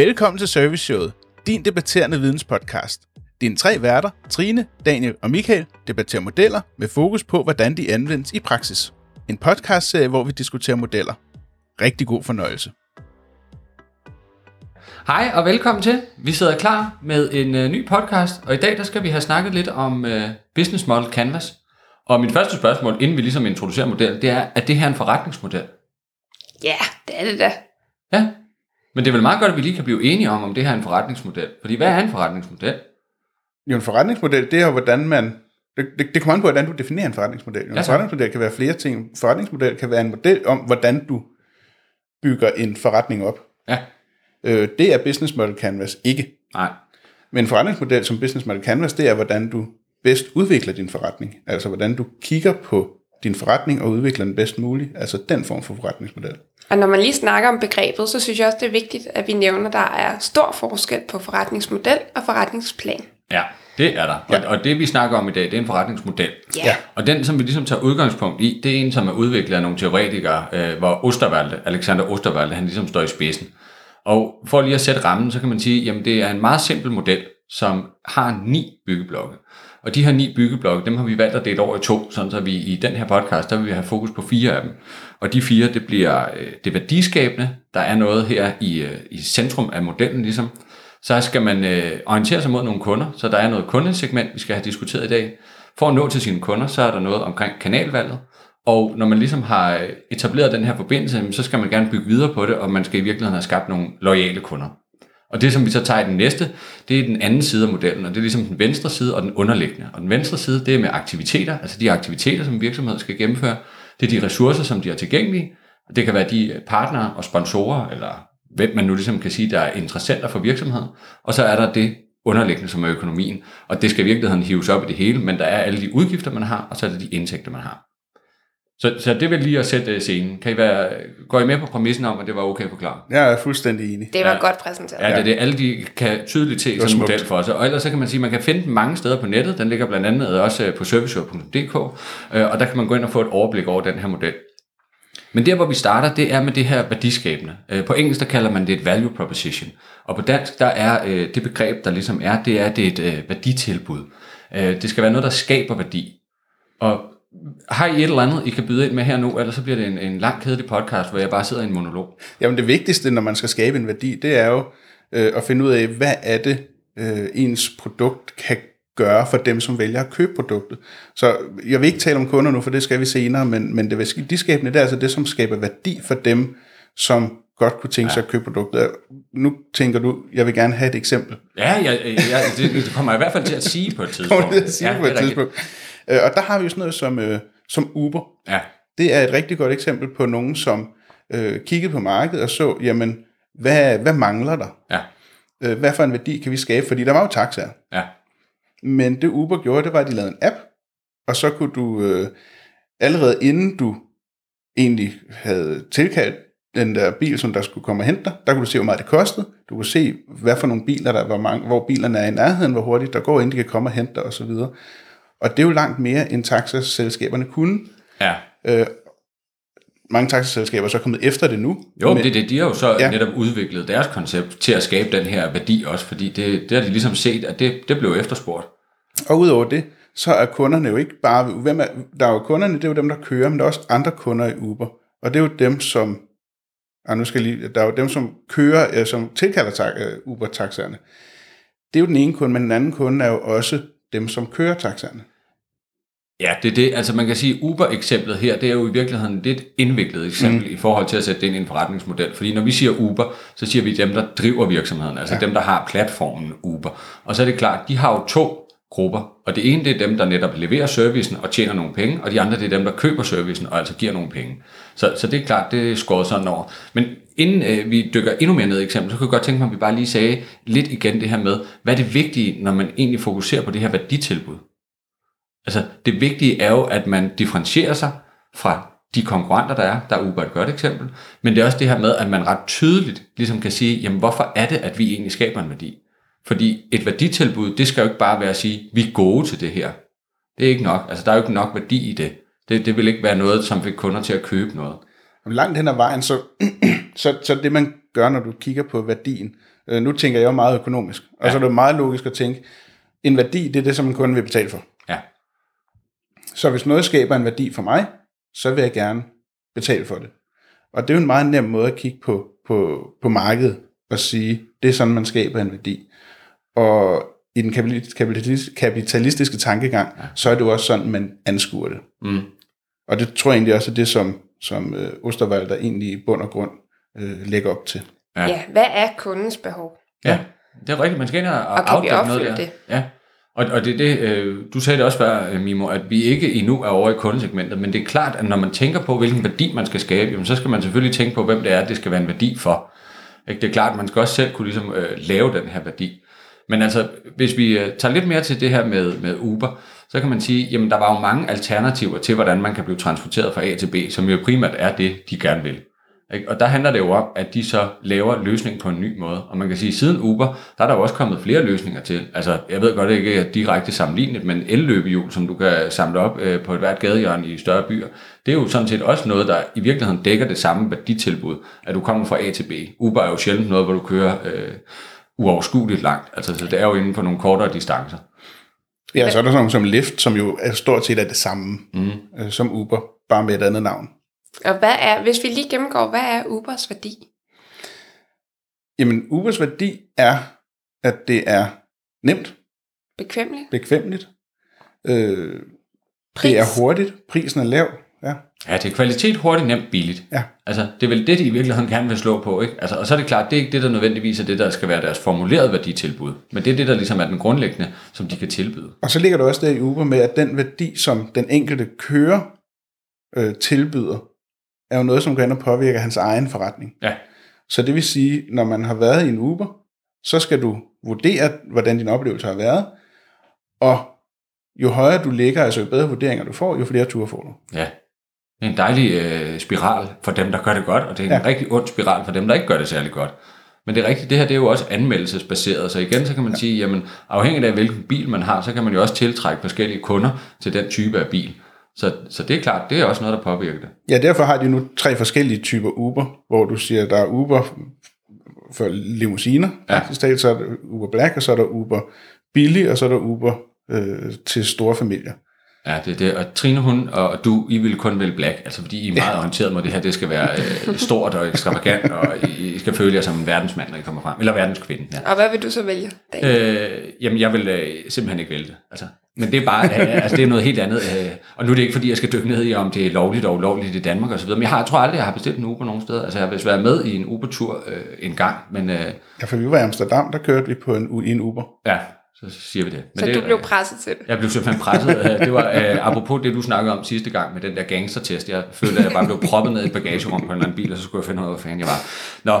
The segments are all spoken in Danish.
Velkommen til Service Showet, din debatterende videnspodcast. Dine tre værter, Trine, Daniel og Michael, debatterer modeller med fokus på, hvordan de anvendes i praksis. En podcastserie, hvor vi diskuterer modeller. Rigtig god fornøjelse. Hej og velkommen til. Vi sidder klar med en uh, ny podcast, og i dag der skal vi have snakket lidt om uh, Business Model Canvas. Og mit første spørgsmål, inden vi ligesom introducerer modellen, det er, er det her en forretningsmodel? Ja, det er det da. Ja, men det er vel meget godt, at vi lige kan blive enige om, om det her er en forretningsmodel. Fordi hvad er en forretningsmodel? Jo, en forretningsmodel, det er hvordan man... Det, det, det kommer an på, hvordan du definerer en forretningsmodel. En Ja, tak. forretningsmodel kan være flere ting. En forretningsmodel kan være en model om, hvordan du bygger en forretning op. Ja, Øh, det er Business Model Canvas ikke. nej. Men en forretningsmodel som Business Model Canvas, det er, hvordan du bedst udvikler din forretning. Altså, hvordan du kigger på din forretning og udvikler den bedst muligt. Altså, den form for forretningsmodel. Og når man lige snakker om begrebet, så synes jeg også, det er vigtigt, at vi nævner, at der er stor forskel på forretningsmodel og forretningsplan. Ja, det er der. Og, og det vi snakker om i dag, det er en forretningsmodel. Ja. Ja. Og den, som vi ligesom tager udgangspunkt i, det er en, som er udviklet af nogle teoretikere, øh, hvor Osterwalde, Alexander Osterwalde, han ligesom står i spidsen. Og for lige at sætte rammen, så kan man sige, jamen det er en meget simpel model, som har ni byggeblokke. Og de her ni byggeblokke, dem har vi valgt at dele over i to, sådan så vi i den her podcast, der vil vi have fokus på fire af dem. Og de fire, det bliver øh, det værdiskabende, der er noget her i, øh, i centrum af modellen ligesom. Så skal man øh, orientere sig mod nogle kunder, så der er noget kundesegment, vi skal have diskuteret i dag. For at nå til sine kunder, så er der noget omkring kanalvalget, og når man ligesom har øh, etableret den her forbindelse, så skal man gerne bygge videre på det, og man skal i virkeligheden have skabt nogle loyale kunder. Og det, som vi så tager i den næste, det er den anden side af modellen, og det er ligesom den venstre side og den underliggende. Og den venstre side, det er med aktiviteter, altså de aktiviteter, som virksomheden skal gennemføre. Det er de ressourcer, som de har tilgængelige. Og det kan være de partnere og sponsorer, eller hvem man nu ligesom kan sige, der er interessenter for virksomheden. Og så er der det underliggende, som er økonomien. Og det skal i virkeligheden hives op i det hele, men der er alle de udgifter, man har, og så er der de indtægter, man har. Så, så det vil lige at sætte øh, scenen. Kan I være, går I med på præmissen om, at det var okay forklaret? Jeg er fuldstændig enig. Det var Ja. godt præsenteret. Ja, det er det. Alle de kan tydeligt se sådan en model for sig. Og ellers så kan man sige, at man kan finde den mange steder på nettet. Den ligger blandt andet også øh, på serviceshow.dk, øh, og der kan man gå ind og få et overblik over den her model. Men der, hvor vi starter, det er med det her værdiskabende. På engelsk, der kalder man det et value proposition. Og på dansk, der er det begreb, der ligesom er, det er, det er et værditilbud. Det skal være noget, der skaber værdi. Og har I et eller andet, I kan byde ind med her nu, ellers så bliver det en, en lang kedelig podcast, hvor jeg bare sidder i en monolog. Jamen det vigtigste, når man skal skabe en værdi, det er jo øh, at finde ud af, hvad er det, øh, ens produkt kan gøre for dem, som vælger at købe produktet. Så jeg vil ikke tale om kunder nu, for det skal vi senere, men, men det værdiskabende, det er altså det, som skaber værdi for dem, som godt kunne tænke ja. sig at købe produktet. Nu tænker du, jeg vil gerne have et eksempel. Ja, jeg, jeg, det, det kommer jeg i hvert fald til at sige på et tidspunkt. Kommer det at sige ja, på et tidspunkt. Øh, og der har vi jo sådan noget som, øh, som Uber. Ja, Det er et rigtig godt eksempel på nogen, som øh, kiggede på markedet og så, jamen, hvad, hvad mangler der? ja, Øh, hvad for en værdi kan vi skabe? Fordi der var jo taxaer. ja, Men det Uber gjorde, det var, at de lavede en app, og så kunne du øh, allerede inden du egentlig havde tilkaldt den der bil, som der skulle komme og hente dig, der kunne du se, hvor meget det kostede. Du kunne se, hvad for nogle biler der var mange, hvor bilerne er i nærheden, hvor hurtigt der går, inden de kan komme og hente dig osv. Og det er jo langt mere, end taxaselskaberne kunne. ja. Øh, mange taxaselskaber er så kommet efter det nu. Jo, men det, det, de har jo så Ja. netop udviklet deres koncept til at skabe den her værdi også, fordi det, det har de ligesom set, at det, det blev efterspurgt. Og udover det, så er kunderne jo ikke bare... Hvem er, der er jo kunderne, det er jo dem, der kører, men der er også andre kunder i Uber. Og det er jo dem, som... Ah, nu skal lige, der er jo dem, som kører, øh, som tilkalder øh, Uber-taxaerne. Det er jo den ene kunde, men den anden kunde er jo også dem, som kører taxaerne. Ja, det er det. Altså man kan sige, Uber-eksemplet her, det er jo i virkeligheden et lidt indviklet eksempel mm. i forhold til at sætte det ind i en forretningsmodel. Fordi når vi siger Uber, så siger vi dem, der driver virksomheden, altså ja. dem, der har platformen Uber. Og så er det klart, de har jo to grupper. Og det ene, det er dem, der netop leverer servicen og tjener nogle penge, og de andre, det er dem, der køber servicen og altså giver nogle penge. Så, så det er klart, det er skåret sådan over. Men inden øh, vi dykker endnu mere ned i eksempel, så kunne jeg godt tænke mig, at vi bare lige sagde lidt igen det her med, hvad er det vigtige, når man egentlig fokuserer på det her værditilbud? Altså, det vigtige er jo, at man differentierer sig fra de konkurrenter, der er. Der er Uber et godt eksempel. Men det er også det her med, at man ret tydeligt ligesom kan sige, jamen hvorfor er det, at vi egentlig skaber en værdi? Fordi et værditilbud, det skal jo ikke bare være at sige, vi er gode til det her. Det er ikke nok. Altså, der er jo ikke nok værdi i det. Det, det vil ikke være noget, som fik kunder til at købe noget. Og langt hen ad vejen, så, så, så det man gør, når du kigger på værdien, Øh, nu tænker jeg jo meget økonomisk, og Ja. så er det meget logisk at tænke, en værdi, det er det, som en kunde vil betale for. Ja. Så hvis noget skaber en værdi for mig, så vil jeg gerne betale for det. Og det er jo en meget nem måde at kigge på, på, på markedet og sige, det er sådan, man skaber en værdi. Og i den kapitalis- kapitalis- kapitalistiske tankegang, ja. så er det jo også sådan, man anskuer det. Mm. Og det tror jeg egentlig også er det, som, som øh, Osterwalder egentlig i bund og grund øh, lægger op til. Ja. Ja, hvad er kundens behov? Ja, det er rigtigt. Man skal ind og, Og afdække noget der. det? Ja. Og, og det er det, øh, du sagde det også før, øh, Mimo, at vi ikke endnu er over i kundesegmentet, men det er klart, at når man tænker på, hvilken værdi man skal skabe, jamen, så skal man selvfølgelig tænke på, hvem det er, det skal være en værdi for. Ikke? Det er klart, at man skal også selv kunne ligesom, øh, lave den her værdi. Men altså, hvis vi øh, tager lidt mere til det her med, med Uber, så kan man sige, jamen der var jo mange alternativer til, hvordan man kan blive transporteret fra A til B, som jo primært er det, de gerne vil. Og der handler det jo om, at de så laver løsning på en ny måde. Og man kan sige, at siden Uber, der er der jo også kommet flere løsninger til. Altså, jeg ved godt, det ikke er direkte sammenlignet, men elløbehjul, som du kan samle op øh, på et hvert gadehjørne i større byer, det er jo sådan set også noget, der i virkeligheden dækker det samme værditilbud, at du kommer fra A til B. Uber er jo sjældent noget, hvor du kører øh, uoverskueligt langt. Altså, så det er jo inden for nogle kortere distancer. Ja, så er der sådan nogle som Lyft, som jo er stort set er det samme Mm. øh, som Uber, bare med et andet navn. Og hvad er, hvis vi lige gennemgår, hvad er Ubers værdi? Jamen, Ubers værdi er, at det er nemt, Bekvemmeligt? bekvemmeligt, øh, Pris? det er hurtigt, prisen er lav, ja. Ja, det er kvalitet, hurtigt, nemt, billigt. Ja. Altså, det er vel det, de i virkeligheden gerne vil slå på, ikke? Altså, og så er det klart, det er ikke det, der nødvendigvis er det, der skal være deres formulerede værditilbud. Men det er det, der ligesom er den grundlæggende, som de kan tilbyde. Og så ligger der også der i Uber med, at den værdi, som den enkelte kører øh, tilbyder, er jo noget, som går ind og påvirker hans egen forretning. Ja. Så det vil sige, når man har været i en Uber, så skal du vurdere, hvordan din oplevelse har været, og jo højere du ligger, altså jo bedre vurderinger du får, jo flere ture får du. Ja. Det er en dejlig øh, spiral for dem, der gør det godt, og det er en Ja. rigtig ond spiral for dem, der ikke gør det særlig godt. Men det er rigtigt, det her det er jo også anmeldelsesbaseret, så igen så kan man ja. sige, jamen afhængigt af hvilken bil man har, så kan man jo også tiltrække forskellige kunder til den type af bil. Så, så det er klart, det er også noget, der påvirker det. Ja, derfor har de nu tre forskellige typer Uber, hvor du siger, der er Uber for limousiner, Ja. talt, så er der Uber Black, og så er der Uber billig, og så er der Uber øh, til store familier. Ja, det er det. Og Trine, hun og du, I vil kun vælge black, altså fordi I er meget orienteret mod det her, det skal være øh, stort og ekstravagant, og I skal føle jer som en verdensmand, når I kommer frem. Eller verdenskvinde, ja. Og hvad vil du så vælge? Daniel? Øh, jamen, jeg vil øh, simpelthen ikke vælge det. Altså, men det er bare, øh, altså det er noget helt andet. Øh, og nu er det ikke, fordi jeg skal dykke ned i, om det er lovligt og ulovligt i Danmark osv., men jeg, har, jeg tror aldrig, jeg har bestilt en Uber nogen steder. Altså, jeg har vist været med i en Uber-tur øh, en gang, men øh, Ja, for vi var i Amsterdam, der kørte vi på en, u- i en Uber. ja, så siger vi det. Men Så det, du blev presset til det? Jeg blev simpelthen presset. Øh, Det var øh, apropos det, du snakkede om sidste gang med den der gangstertest. Jeg følte, at jeg bare blev proppet ned i bagagerum på en eller anden bil, og så skulle jeg finde ud af, hvor fanden jeg var. Nå,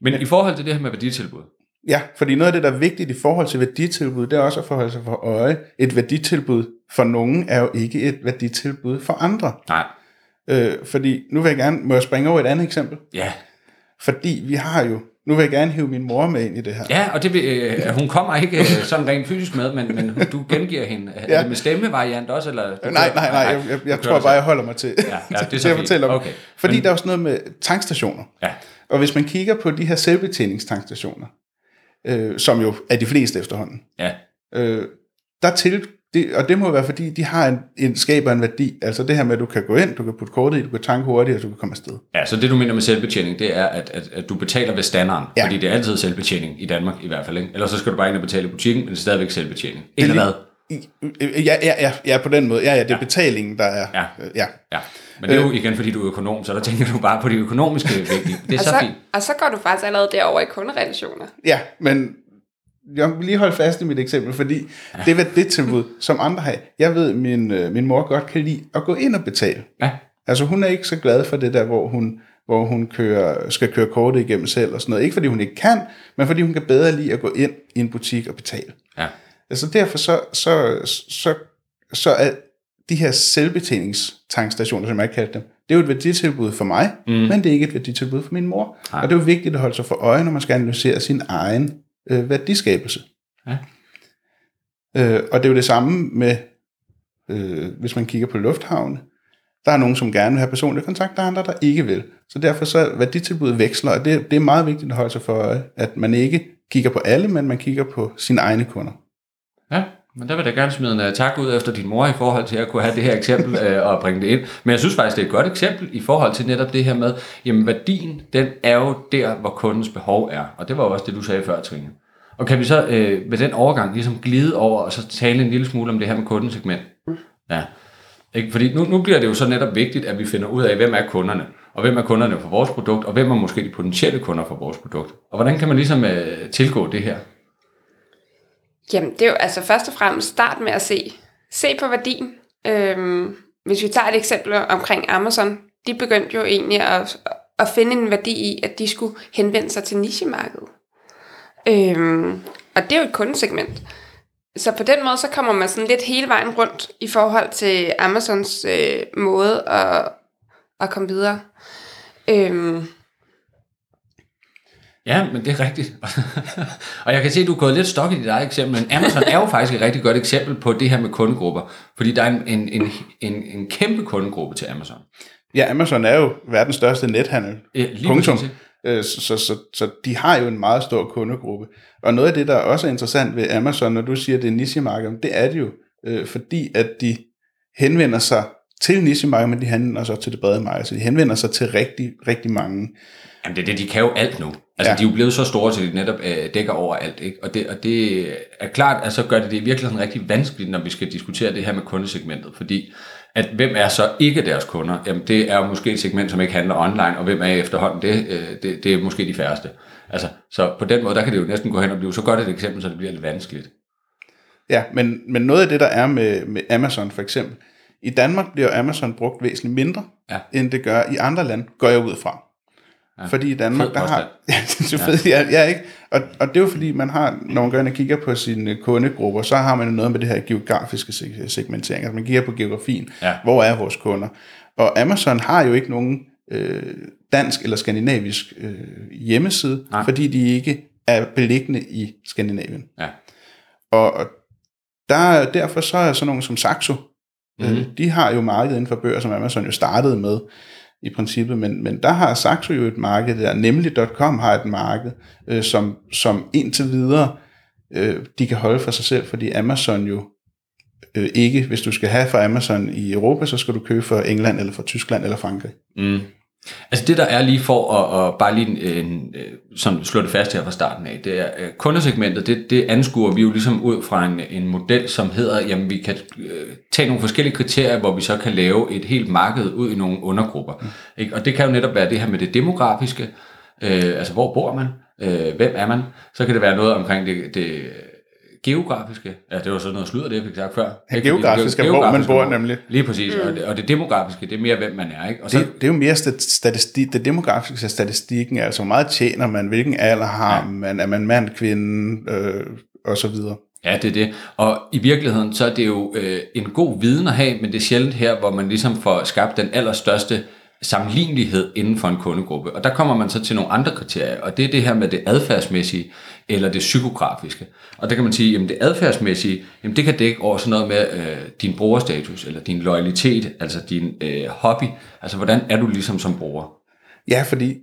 men i forhold til det her med værditilbud. Ja, fordi noget af det, der er vigtigt i forhold til værditilbud, det er også at forholde sig for øje. Et værditilbud for nogen er jo ikke et værditilbud for andre. Nej, Øh, fordi nu vil jeg gerne, må jeg springe over et andet eksempel? ja. Fordi vi har jo, nu vil jeg gerne hive min mor med ind i det her. Ja, og det, vil, øh, hun kommer ikke øh, sådan rent fysisk med, men, men du gengiver hende. Er Ja. det med stemmevariant også? Eller? Nej, nej, nej, kører- jeg, jeg, jeg tror bare, jeg holder mig til, Ja, ja, det er så fortælle om. Okay. Fordi Men- der er også noget med tankstationer. Ja, Og hvis man kigger på de her selvbetjeningstankstationer, øh, som jo er de fleste efterhånden, ja, øh, der til, det, og det må være fordi, de har en, en skaber en værdi. Altså det her med, at du kan gå ind, du kan putte kortet i, du kan tanke hurtigt, og du kan komme afsted. ja, så det du mener med selvbetjening, det er, at, at, at du betaler ved standarden. Ja. Fordi det er altid selvbetjening i Danmark i hvert fald. Ikke? Ellers så skal du bare ind og betale i butikken, men det er stadigvæk selvbetjening. Det er Eller hvad? Ja, ja, ja, ja, på den måde. Ja, ja, det er Ja. betalingen, der er. Ja. øh, ja. Ja, men det er jo igen, fordi du er økonom, så der tænker du bare på de økonomiske vigtige. Det er Og så så, fint. og så går du faktisk allerede derover i kunderelationer. Ja, men jeg vil lige holde fast i mit eksempel, fordi ja. det er det tilbud, som andre har. Jeg ved, min, øh, min mor godt kan lide at gå ind og betale. Ja, Altså hun er ikke så glad for det der, hvor hun, hvor hun kører, skal køre kortet igennem selv og sådan noget. Ikke fordi hun ikke kan, men fordi hun kan bedre lide at gå ind i en butik og betale. ja, Altså derfor så, så, så, så er de her selvbetjeningstankstationer, som jeg kalder dem, det er jo et værditilbud for mig, mm. men det er ikke et værditilbud for min mor. Nej. Og det er jo vigtigt at holde sig for øje, når man skal analysere sin egen øh, værdiskabelse. Ja. Øh, og det er jo det samme med, øh, hvis man kigger på lufthavne. Der er nogen, som gerne vil have personlig kontakt, der er andre, der ikke vil. Så derfor så værditilbuddet veksler, og det, det er meget vigtigt at holde sig for øje, at man ikke kigger på alle, men man kigger på sine egne kunder. Ja, men der vil jeg gerne smide en uh, tak ud efter din mor i forhold til at kunne have det her eksempel uh, og bringe det ind. Men jeg synes faktisk, det er et godt eksempel i forhold til netop det her med, jamen værdien, den er jo der, hvor kundens behov er. Og det var jo også det, du sagde før, Trine. Og kan vi så øh, uh, med den overgang ligesom glide over og så tale en lille smule om det her med kundesegment? Ja. Ikke? Fordi nu, nu bliver det jo så netop vigtigt, at vi finder ud af, hvem er kunderne, og hvem er kunderne for vores produkt, og hvem er måske de potentielle kunder for vores produkt. Og hvordan kan man ligesom uh, tilgå det her? Jamen, det er jo altså først og fremmest start med at se, se på værdien. Øhm, hvis vi tager et eksempel omkring Amazon, de begyndte jo egentlig at, at finde en værdi i, at de skulle henvende sig til nichemarkedet. Øhm, og det er jo et kundesegment. Så på den måde, så kommer man sådan lidt hele vejen rundt i forhold til Amazons øh, måde at, at komme videre. Øhm, Ja, men det er rigtigt. og jeg kan se, at du er gået lidt stok i dit eget eksempel, men Amazon er jo faktisk et rigtig godt eksempel på det her med kundegrupper, fordi der er en, en, en, en, en kæmpe kundegruppe til Amazon. Ja, Amazon er jo verdens største nethandel. Ja, lige Punktum. Øh, Så, så, så, så de har jo en meget stor kundegruppe. Og noget af det, der også er interessant ved Amazon, når du siger, at det er nichemarked, det er det jo, øh, fordi at de henvender sig til nichemarkedet, men de henvender sig til det brede marked. Så de henvender sig til rigtig, rigtig mange. Jamen det er det, de kan jo alt nu. Altså Ja. de er jo blevet så store, så de netop øh, dækker over alt. Ikke? Og, det, og det er klart, at så gør det det i virkeligheden rigtig vanskeligt, når vi skal diskutere det her med kundesegmentet. Fordi at hvem er så ikke deres kunder? Jamen det er jo måske et segment, som ikke handler online, og hvem er efterhånden det? Øh, det, det er måske de færreste. Altså, så på den måde, der kan det jo næsten gå hen og blive så godt et eksempel, så det bliver lidt vanskeligt. Ja, men, men noget af det, der er med, med Amazon for eksempel, i Danmark bliver Amazon brugt væsentligt mindre, Ja. end det gør i andre lande, går jeg ud fra. Ja. Fordi i Danmark, Fed der har... Ja, det er fedt, ja. ja, ikke? Og, og det er jo fordi, man har, når man går ind og kigger på sine kundegrupper, så har man jo noget med det her geografiske seg- segmentering. Altså man kigger på geografien. Ja. Hvor er vores kunder? Og Amazon har jo ikke nogen øh, dansk eller skandinavisk øh, hjemmeside, Nej. fordi de ikke er beliggende i Skandinavien. Ja. Og, og der, derfor så er sådan nogle som Saxo, mm-hmm. øh, de har jo markedet inden for bøger, som Amazon jo startede med i princippet, men, men der har Saxo jo et marked der, nemlig .com har et marked, øh, som, som indtil videre øh, de kan holde for sig selv, fordi Amazon jo øh, ikke, hvis du skal have fra Amazon i Europa, så skal du købe fra England, eller fra Tyskland, eller Frankrig. Mm. Altså det der er lige for at, at bare lige en, en, øh, sådan slå det fast her fra starten af, det er øh, kundesegmentet, det, det anskuer vi jo ligesom ud fra en, en model, som hedder, jamen vi kan øh, tage nogle forskellige kriterier, hvor vi så kan lave et helt marked ud i nogle undergrupper. Mm. Ikke? Og det kan jo netop være det her med det demografiske, øh, altså hvor bor man, øh, hvem er man, så kan det være noget omkring det, det geografiske, ja, det var sådan noget sludder, det jeg fik sagt før. Ja, geografisk er, hvor man bor nemlig. Lige præcis, mm. og, det, og det demografiske, det er mere, hvem man er. Ikke? Og så, Det, det er jo mere stat- statistik, det demografiske statistikken, altså hvor meget tjener man, hvilken alder har ja. man, er man mand, kvinde, øh, og så videre. Ja, det er det. Og i virkeligheden, så er det jo øh, en god viden at have, men det er sjældent her, hvor man ligesom får skabt den allerstørste sammenlignelighed inden for en kundegruppe. Og der kommer man så til nogle andre kriterier, og det er det her med det adfærdsmæssige eller det psykografiske. Og der kan man sige, at det adfærdsmæssige, jamen det kan dække over sådan noget med øh, din brugerstatus, eller din loyalitet, altså din øh, hobby. Altså hvordan er du ligesom som bruger? Ja, fordi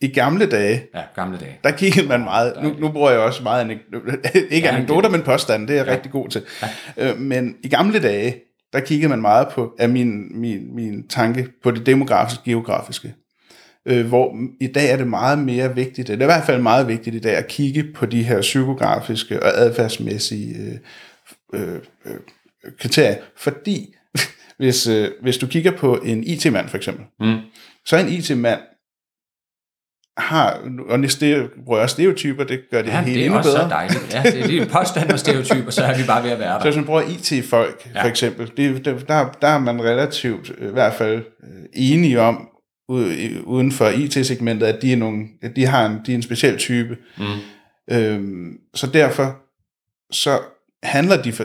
i gamle dage, Ja, gamle dage. der kiggede man meget, nu, nu bruger jeg også meget, anek- ikke Ja, anekdoter, men påstande, det er jeg Ja. rigtig god til. Øh, Men i gamle dage, der kiggede man meget på, af min, min, min tanke, på det demografiske, geografiske. Øh, Hvor i dag er det meget mere vigtigt, det er i hvert fald meget vigtigt i dag, at kigge på de her psykografiske og adfærdsmæssige øh, øh, øh, kriterier. Fordi hvis, øh, hvis du kigger på en IT-mand for eksempel, Mm. så er en IT-mand har, og bruger jeg stereotyper, det gør det Ja, hele det er endnu også bedre. så dejligt. Ja, det er lige en påstand og stereotyper, så er vi bare ved at være Så der. hvis man bruger IT-folk, Ja. for eksempel, det, det, der, der er man relativt øh, i hvert fald øh, enige om, uden for IT-segmentet, at de, er nogle, at de, har en, de er en speciel type. Mm. Øhm, så derfor så handler de for,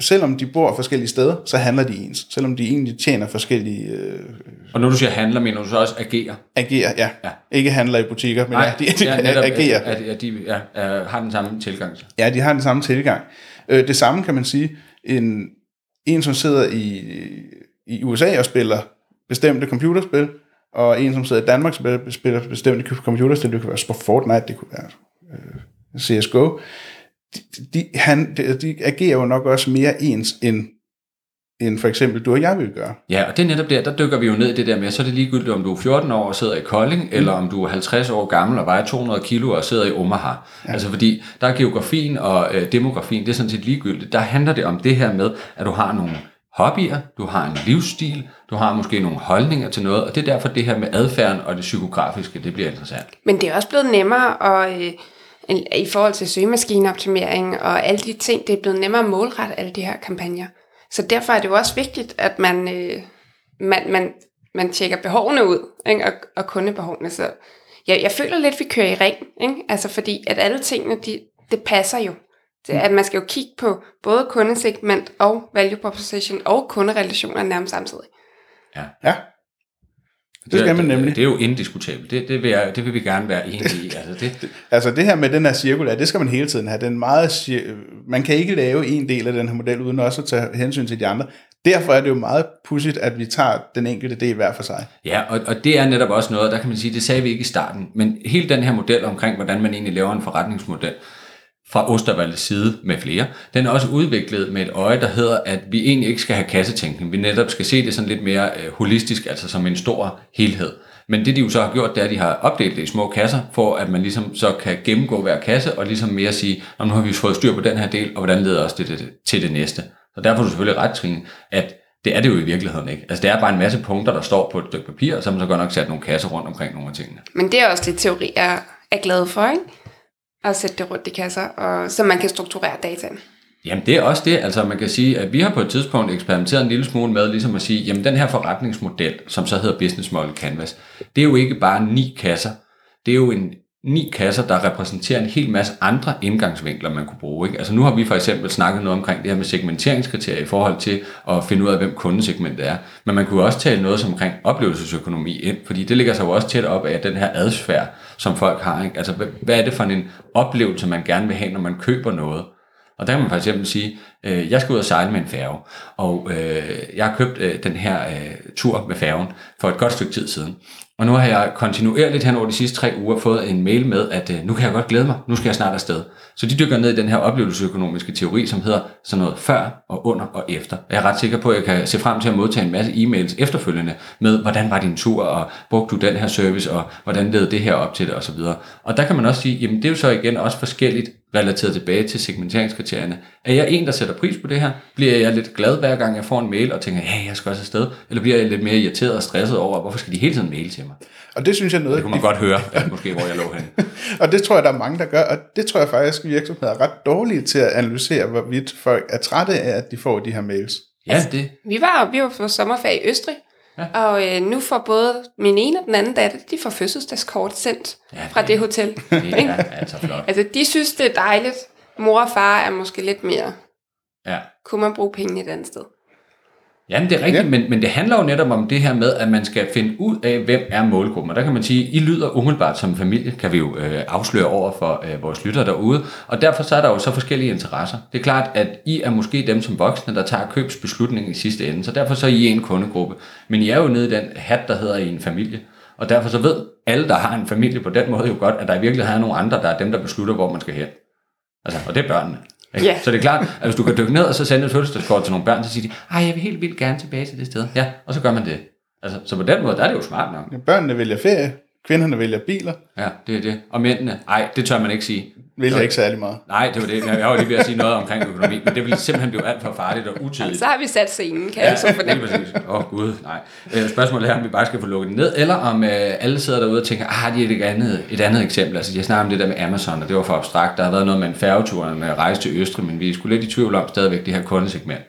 selvom de bor forskellige steder, så handler de ens. Selvom de egentlig tjener forskellige øh, Og når du siger handler, mener du så også agerer? agerer, ja. Ja. Ikke handler i butikker, men ja, de, ja, netop, agerer. At, at, de ja, er, har den samme tilgang. til. Ja, de har den samme tilgang. Øh, det samme kan man sige, en, en som sidder i, i USA og spiller bestemte computerspil, og en, som sidder i Danmark, spiller, spiller bestemt computerspil, det kunne være sport Fortnite, det kunne være øh, CSGO, de, de, han, de, de agerer jo nok også mere ens, end, end for eksempel du og jeg vil gøre. Ja, og det er netop der, der dykker vi jo ned i det der med, så er det ligegyldigt, om du er 14 år og sidder i Kolding, mm. eller om du er 50 år gammel og vejer 200 kilo og sidder i Omaha. Ja. Altså fordi, der er geografien og øh, demografien, det er sådan set ligegyldigt. Der handler det om det her med, at du har nogle hobbyer, du har en livsstil, du har måske nogle holdninger til noget, og det er derfor det her med adfærden og det psykografiske, det bliver interessant. Men det er også blevet nemmere at, øh, i forhold til søgemaskineoptimering og alle de ting, det er blevet nemmere at målrette alle de her kampagner. Så derfor er det jo også vigtigt, at man, øh, man, man, man tjekker behovene ud, ikke? Og, og kundebehovene. Så jeg, jeg føler lidt, at vi kører i ring, ikke? Altså fordi, at alle tingene, de, det passer jo. Det, at man skal jo kigge på både kundesegment og value proposition og kunderelationer nærmest samtidig. Ja. Ja, det skal man nemlig. Det er jo indiskutabelt. Det, det, vil, jeg, det vil vi gerne være enige i. Altså det, Altså det her med den her cirkulær, det skal man hele tiden have. Den meget, man kan ikke lave en del af den her model, uden også at tage hensyn til de andre. Derfor er det jo meget pudsigt, at vi tager den enkelte del hver for sig. Ja, og, og det er netop også noget, der kan man sige, det sagde vi ikke i starten, men hele den her model omkring, hvordan man egentlig laver en forretningsmodel, fra Ostervalds side med flere, den er også udviklet med et øje, der hedder, at vi egentlig ikke skal have kassetænkning. Vi netop skal se det sådan lidt mere øh, holistisk, altså som en stor helhed. Men det de jo så har gjort, det er, at de har opdelt det i små kasser, for at man ligesom så kan gennemgå hver kasse, og ligesom mere sige, nu har vi fået styr på den her del, og hvordan leder os det, det, til det næste. Så derfor er du selvfølgelig ret, Trine, at det er det jo i virkeligheden ikke. Altså det er bare en masse punkter, der står på et stykke papir, og så har man så godt nok sat nogle kasser rundt omkring nogle af tingene. Men det er også det, teori er, er glad for, ikke? At sætte det rundt i kasser, og, så man kan strukturere dataen. Jamen det er også det, altså man kan sige, at vi har på et tidspunkt eksperimenteret en lille smule med ligesom at sige, jamen den her forretningsmodel, som så hedder Business Model Canvas, det er jo ikke bare ni kasser, det er jo en ni kasser, der repræsenterer en hel masse andre indgangsvinkler, man kunne bruge. Ikke? Altså nu har vi for eksempel snakket noget omkring det her med segmenteringskriterier i forhold til at finde ud af, hvem kundesegmentet er. Men man kunne også tale noget som omkring oplevelsesøkonomi ind, fordi det ligger sig jo også tæt op af den her adfærd, som folk har. Ikke? Altså hvad er det for en oplevelse, man gerne vil have, når man køber noget? Og der kan man for eksempel sige, øh, jeg skal ud og sejle med en færge, og øh, jeg har købt øh, den her øh, tur med færgen for et godt stykke tid siden. Og nu har jeg kontinuerligt hen over de sidste tre uger fået en mail med, at øh, nu kan jeg godt glæde mig, nu skal jeg snart afsted. Så de dykker ned i den her oplevelsesøkonomiske teori, som hedder sådan noget før og under og efter. Jeg er ret sikker på, at jeg kan se frem til at modtage en masse e-mails efterfølgende med, hvordan var din tur, og brugte du den her service, og hvordan led det her op til det, osv. Og der kan man også sige, jamen det er jo så igen også forskelligt relateret tilbage til segmenteringskriterierne. Er jeg en, der sætter pris på det her? Bliver jeg lidt glad hver gang, jeg får en mail og tænker, ja, jeg skal også afsted? Eller bliver jeg lidt mere irriteret og stresset over, hvorfor skal de hele tiden mail til mig? Og det synes jeg er noget... Det kunne man godt høre, måske hvor jeg lå henne. og det tror jeg, der er mange, der gør, og det tror jeg faktisk, at virksomheder er ret dårlige til at analysere, hvorvidt folk er trætte af, at de får de her mails. Ja, det. Vi var, vi var på sommerferie i Østrig, ja. og øh, nu får både min ene og den anden datter, de får fødselsdagskort sendt Ja, fra det- det hotel. Det er altså flot. Altså, de synes, det er dejligt. Mor og far er måske lidt mere, Ja. kunne man bruge penge et andet sted. Jamen, det er rigtigt, Ja. men, men det handler jo netop om det her med, at man skal finde ud af, hvem er målgruppen. Og der kan man sige, I lyder umiddelbart som familie, kan vi jo øh, afsløre over for øh, vores lyttere derude. Og derfor så er der jo så forskellige interesser. Det er klart, at I er måske dem som voksne, der tager købsbeslutningen i sidste ende. Så derfor så er I en kundegruppe. Men I er jo nede i den hat, der hedder I en familie. Og derfor så ved alle, der har en familie på den måde jo godt, at der i virkeligheden er nogle andre, der er dem, der beslutter, hvor man skal hen. Altså, og det er børnene. Ikke? Ja. Så det er klart, at hvis du kan dykke ned og så sende et fødselsdagskort til nogle børn, så siger de, ej, jeg vil helt vildt gerne tilbage til det sted. Ja, og så gør man det. Altså, så på den måde, der er det jo smart nok. Børnene vælger ferie, kvinderne vælger biler, Ja, det er det. Og mændene, ej, det tør man ikke sige. vælger ikke særlig meget. Nej, det var det. Jeg var lige ved at sige noget omkring økonomi, men det ville simpelthen blive alt for farligt og utidigt. Så har vi sat scenen, kan jeg så fornemme. Åh oh, gud, nej. Øh, spørgsmålet er, om vi bare skal få lukket det ned, eller om øh, alle sidder derude og tænker, ah, har de et andet, et andet eksempel? Altså, jeg snakker om det der med Amazon, og det var for abstrakt. Der har været noget med en færgetur, en øh, rejse til Østrig, men vi er sgu lidt i tvivl om stadigvæk det her kundesegment.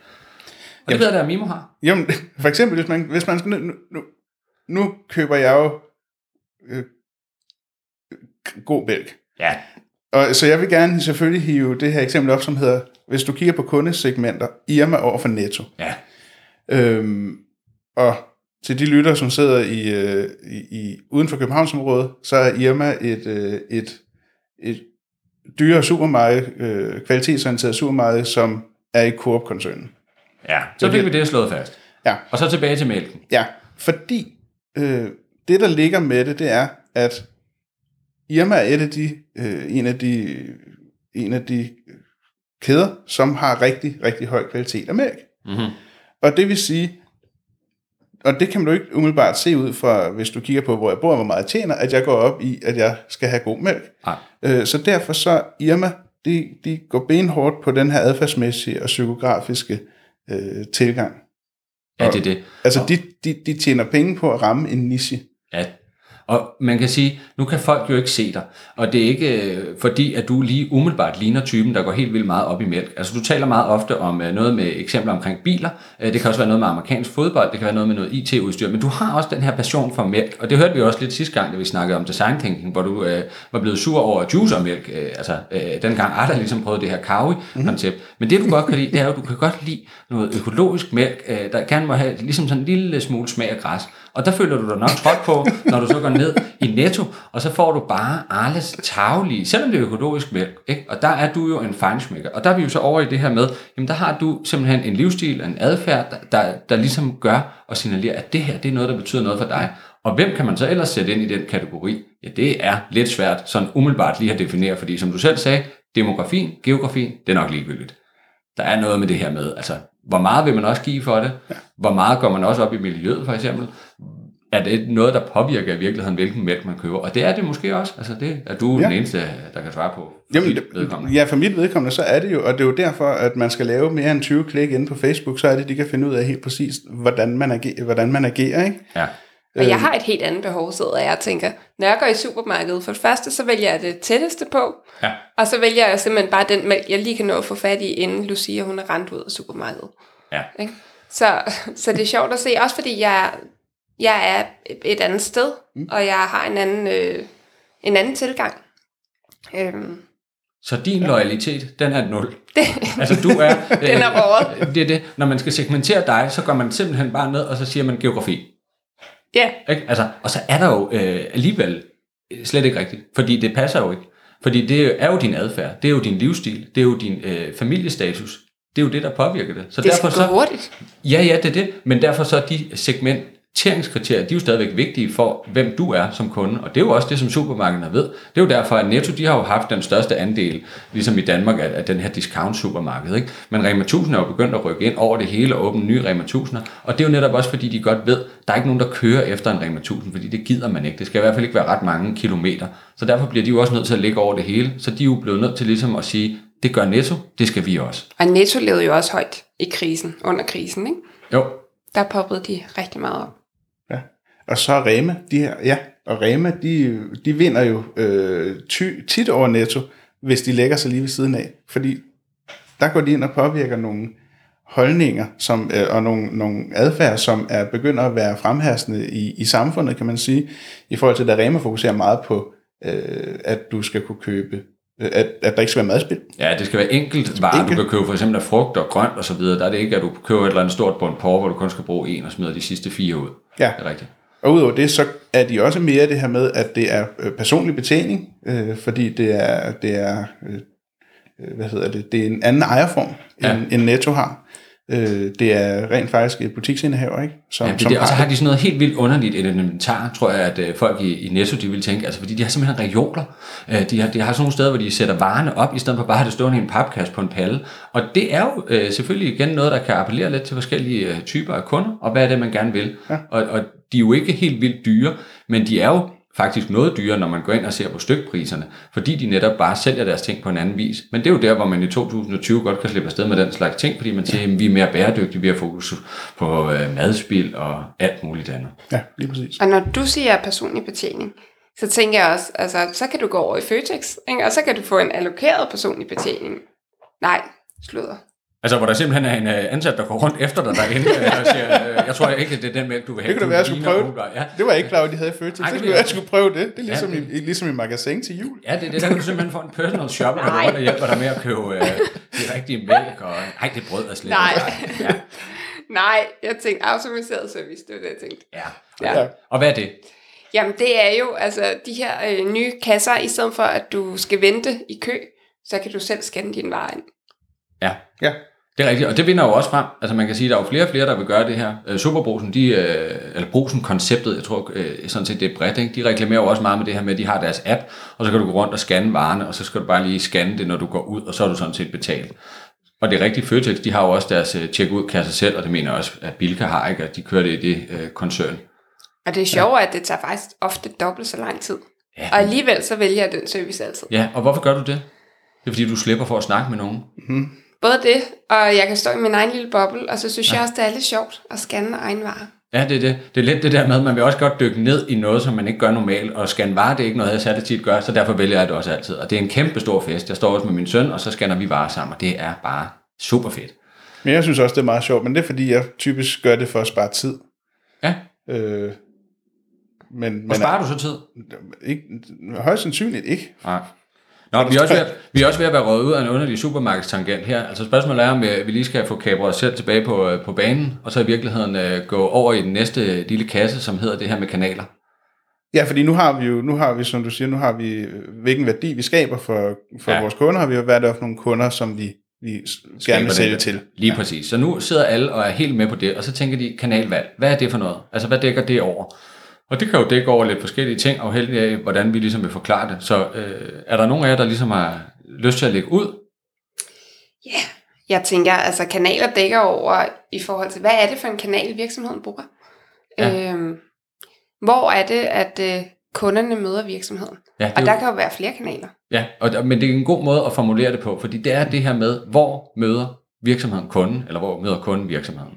Og det ved jeg, der Mimo har. Jamen, for eksempel, hvis man, hvis man skal, nu, nu, nu køber jeg jo øh, god mælk. Ja, Og, så jeg vil gerne selvfølgelig hive det her eksempel op, som hedder, hvis du kigger på kundesegmenter, Irma over for Netto. ja, Øhm, og til de lytter, som sidder i, øh, i, i uden for Københavnsområdet, så er Irma et, øh, et, et dyre supermarked, øh, kvalitetsorienteret supermarked, som er i Coop-koncernen. ja. Så fik vi det slået fast. Ja. Og så tilbage til mælken. Ja, fordi øh, det, der ligger med det, det er, at Irma er et af de, øh, en, af de, en af de kæder, som har rigtig, rigtig høj kvalitet af mælk. Mm-hmm. Og det vil sige, og det kan man jo ikke umiddelbart se ud fra, hvis du kigger på, hvor jeg bor og hvor meget jeg tjener, at jeg går op i, at jeg skal have god mælk. Nej. Øh, så derfor så Irma, de, de går benhårdt på den her adfærdsmæssige og psykografiske øh, tilgang. Ja, det er det. Altså, de, de, de tjener penge på at ramme en niche. Ja, og man kan sige, nu kan folk jo ikke se dig, og det er ikke øh, fordi, at du lige umiddelbart ligner typen, der går helt vildt meget op i mælk. Altså du taler meget ofte om øh, noget med eksempler omkring biler, øh, det kan også være noget med amerikansk fodbold, det kan være noget med noget IT-udstyr, men du har også den her passion for mælk, og det hørte vi også lidt sidste gang, da vi snakkede om design thinking, hvor du øh, var blevet sur over juice og mælk, øh, altså øh, dengang Arda ligesom prøvede det her kawi-koncept. Mm-hmm. Men det du godt kan lide, det er jo, at du kan godt lide noget økologisk mælk, øh, der gerne må have ligesom sådan en lille smule smag af græs. Og der føler du dig nok trådt på, når du så går ned i Netto, og så får du bare Arles taglige, selvom det er økologisk mælk. Ikke? Og der er du jo en fejnsmækker. Og der er vi jo så over i det her med, jamen der har du simpelthen en livsstil, en adfærd, der, der, der ligesom gør og signalerer, at det her det er noget, der betyder noget for dig. Og hvem kan man så ellers sætte ind i den kategori? Ja, det er lidt svært sådan umiddelbart lige at definere, fordi som du selv sagde, demografien, geografien, det er nok ligegyldigt. Der er noget med det her med, altså, hvor meget vil man også give for det? Hvor meget går man også op i miljøet, for eksempel? Er det noget, der påvirker i virkeligheden, hvilken mælk man køber? Og det er det måske også. Altså, det er du ja. den eneste, der kan svare på. Jamen, ja, for mit vedkommende, så er det jo, og det er jo derfor, at man skal lave mere end 20 klik inde på Facebook, så er det, de kan finde ud af helt præcis, hvordan man agerer, hvordan man agerer ikke? Ja. Og jeg har et helt andet behov, sidder jeg tænker. Når jeg går i supermarkedet, for det første, så vælger jeg det tætteste på. Ja. Og så vælger jeg simpelthen bare den mælk, jeg lige kan nå at få fat i, inden Lucia, hun er rent ud af supermarkedet. Ja. Ikke? Så, så det er sjovt at se, også fordi jeg, jeg er et andet sted, mm. og jeg har en anden, øh, en anden tilgang. Øhm, Så din loyalitet, den er nul. det, Altså du er... Den er råret. Det er det. Når man skal segmentere dig, så går man simpelthen bare ned, og så siger man geografi. Ja, Ikke? Altså, og så er der jo øh, alligevel slet ikke rigtigt, fordi det passer jo ikke. Fordi det er jo din adfærd, det er jo din livsstil, det er jo din øh, familiestatus, det er jo det, der påvirker det. Så det derfor så, hurtigt. Ja, ja, det er det. Men derfor så de segmenteringskriterier, de er jo stadigvæk vigtige for, hvem du er som kunde. Og det er jo også det, som supermarkederne ved. Det er jo derfor, at Netto, de har jo haft den største andel, ligesom i Danmark, af, af den her discount-supermarked. Ikke? Men Rema 1000 er jo begyndt at rykke ind over det hele og åbne nye Rema 1000'er. Og det er jo netop også, fordi de godt ved, der er ikke nogen, der kører efter en Rema 1000, fordi det gider man ikke. Det skal i hvert fald ikke være ret mange kilometer. Så derfor bliver de jo også nødt til at ligge over det hele. Så de er jo blevet nødt til ligesom at sige, det gør Netto, det skal vi også. Og Netto levede jo også højt i krisen, under krisen, ikke? Jo, Der poppede de rigtig meget op. Og så Rema, de her, ja, og Rema, de, de vinder jo øh, ty, tit over Netto, hvis de lægger sig lige ved siden af. Fordi der går de ind og påvirker nogle holdninger som, øh, og nogle, nogle adfærd, som er begynder at være fremherskende i, i samfundet, kan man sige, i forhold til, at Rema fokuserer meget på, øh, at du skal kunne købe, øh, at, at der ikke skal være madspil. Ja, det skal være enkelt varer, Enkelt. du kan købe for eksempel af frugt og grønt og så videre. Der er det ikke, at du køber et eller andet stort bund porre, hvor du kun skal bruge en og smider de sidste fire ud. Ja. Det er rigtigt. Og udover det, så er de også mere det her med, at det er øh, personlig betjening, øh, fordi det er, det er øh, øh, hvad hedder det, det er en anden ejerform, Ja. end, end Netto har. Øh, det er rent faktisk et butiksindehaver, ikke? Som, Ja, det, er det, og så har de sådan noget helt vildt underligt et inventar, tror jeg, at øh, folk i, i Netto, de vil tænke, altså fordi de har simpelthen reoler. Øh, de, har, de har sådan nogle steder, hvor de sætter varerne op, i stedet for bare at have det stående i en papkasse på en palle. Og det er jo øh, selvfølgelig igen noget, der kan appellere lidt til forskellige øh, typer af kunder, og hvad er det, man gerne vil. Ja. Og, og de er jo ikke helt vildt dyre, men de er jo faktisk noget dyrere, når man går ind og ser på stykpriserne, fordi de netop bare sælger deres ting på en anden vis. Men det er jo der, hvor man i 2020 godt kan slippe afsted med den slags ting, fordi man siger, at vi er mere bæredygtige, vi har fokus på øh, madspil og alt muligt andet. Ja, lige præcis. Og når du siger personlig betjening, så tænker jeg også, altså, så kan du gå over i Føtex, ikke? og så kan du få en allokeret personlig betjening. Nej, sludder. Altså, hvor der simpelthen er en uh, ansat, der går rundt efter dig derinde øh, og siger, øh, jeg tror ikke, at det er den mælk, du vil have. Det kunne da være, jeg skulle prøve umiddelbart." Ja. det. var jeg ikke klar over, de havde i Føtex. Så det skulle er- jeg skulle prøve det. Det er ligesom, Ja, i, i, ligesom i magasin til jul. Ja, det er det. Der kan du simpelthen få en personal shopper, der og hjælper dig med at købe øh, de rigtige mælk. Og, ej, det brød er slet Nej. ikke. Ja. Nej, jeg tænkte automatiseret service, det var det, jeg tænkte. ja. Ja. Ja. Og hvad er det? Jamen, det er jo altså de her øh, nye kasser, i stedet for at du skal vente i kø, så kan du selv scanne din vare ind. Ja. Ja. Det er rigtigt, og det vinder jo også frem. Altså man kan sige, at der er jo flere og flere, der vil gøre det her. Øh, Superbrusen, de, øh, eller Brusen-konceptet, jeg tror øh, sådan set det er bredt, ikke? de reklamerer jo også meget med det her med, at de har deres app, og så kan du gå rundt og scanne varerne, og så skal du bare lige scanne det, når du går ud, og så er du sådan set betalt. Og det er rigtigt, Føtex, de har jo også deres øh, check-ud-kasse selv, og det mener jeg også, at Bilka har, ikke? at de kører det i det øh, koncern. Og det er sjovt, ja. at det tager faktisk ofte dobbelt så lang tid. Ja. Og alligevel så vælger jeg den service altid. Ja, og hvorfor gør du det? Det er fordi, du slipper for at snakke med nogen. Både det, og jeg kan stå i min egen lille boble, og så synes ja. jeg også, det er lidt sjovt at scanne egen varer. Ja, det er det. Det er lidt det der med, at man vil også godt dykke ned i noget, som man ikke gør normalt, og scanne varer, det er ikke noget, jeg særligt tit gør, så derfor vælger jeg det også altid. Og det er en kæmpe stor fest. Jeg står også med min søn, og så scanner vi varer sammen, og det er bare super fedt. Men jeg synes også, det er meget sjovt, men det er fordi, jeg typisk gør det for at spare tid. Ja, Øh, men, men og sparer du så tid? ikke, højst sandsynligt ikke. Nej. Nå, vi er, også ved, at- vi er også ved at være røget ud af en underlig supermarkedstangent her. Altså spørgsmålet er, om øh, vi lige skal få kabret os selv tilbage på, øh, på banen, og så i virkeligheden øh, gå over i den næste lille kasse, som hedder det her med kanaler. Ja, fordi nu har vi jo, nu har vi, som du siger, nu har vi, øh, hvilken værdi vi skaber for, for Ja. vores kunder, har vi jo været der for nogle kunder, som vi, vi gerne vil sælge til. Lige ja. præcis. Så nu sidder alle og er helt med på det, og så tænker de, kanalvalg, hvad er det for noget? Altså, hvad dækker det over? Og det kan jo dække over lidt forskellige ting, afhængig af, hvordan vi ligesom vil forklare det. Så øh, er der nogen af jer, der ligesom har lyst til at lægge ud? Ja, yeah. jeg tænker, altså kanaler dækker over i forhold til, hvad er det for en kanal, virksomheden bruger? Ja. Øhm, hvor er det, at øh, kunderne møder virksomheden? Ja, Og jo- der kan jo være flere kanaler. Ja, og, men det er en god måde at formulere det på, fordi det er det her med, hvor møder virksomheden kunden, eller hvor møder kunden virksomheden.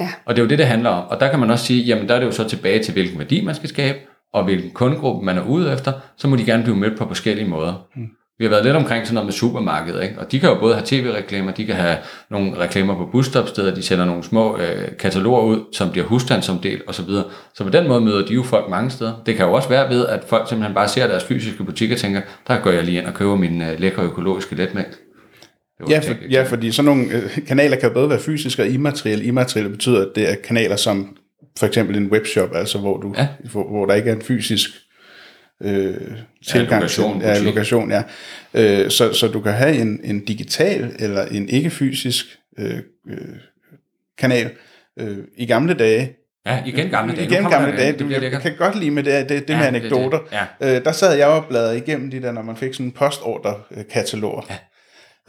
Ja. Og det er jo det, det handler om. Og der kan man også sige, jamen der er det jo så tilbage til, hvilken værdi man skal skabe, og hvilken kundegruppe man er ude efter, så må de gerne blive mødt på forskellige måder. Mm. Vi har været lidt omkring sådan noget med supermarkedet, ikke? og de kan jo både have tv-reklamer, de kan have nogle reklamer på busstopsteder, de sender nogle små øh, kataloger ud, som bliver husstandsomdelt osv. Så på den måde møder de jo folk mange steder. Det kan jo også være ved, at folk simpelthen bare ser deres fysiske butik og tænker, der går jeg lige ind og køber min øh, lækre økologiske letmælk. Det Ja, for, ja, fordi sådan nogle øh, kanaler kan både være fysiske og immaterielle. Immaterielle betyder, at det er kanaler som for eksempel en webshop, altså hvor, du, Ja. ja. hvor, hvor der ikke er en fysisk øh, tilgang lokation, til ja, lokation. Ja. Øh, så, så du kan have en, en digital eller en ikke-fysisk øh, øh, kanal. Øh, I gamle dage, Ja, igen gamle dage. Igen gamle dage, det jeg lækkert. kan godt lide med det, det, det Ja, med det er det. anekdoter. Ja. Øh, der sad jeg og bladrede igennem de der, når man fik sådan en postorder-katalog. Ja.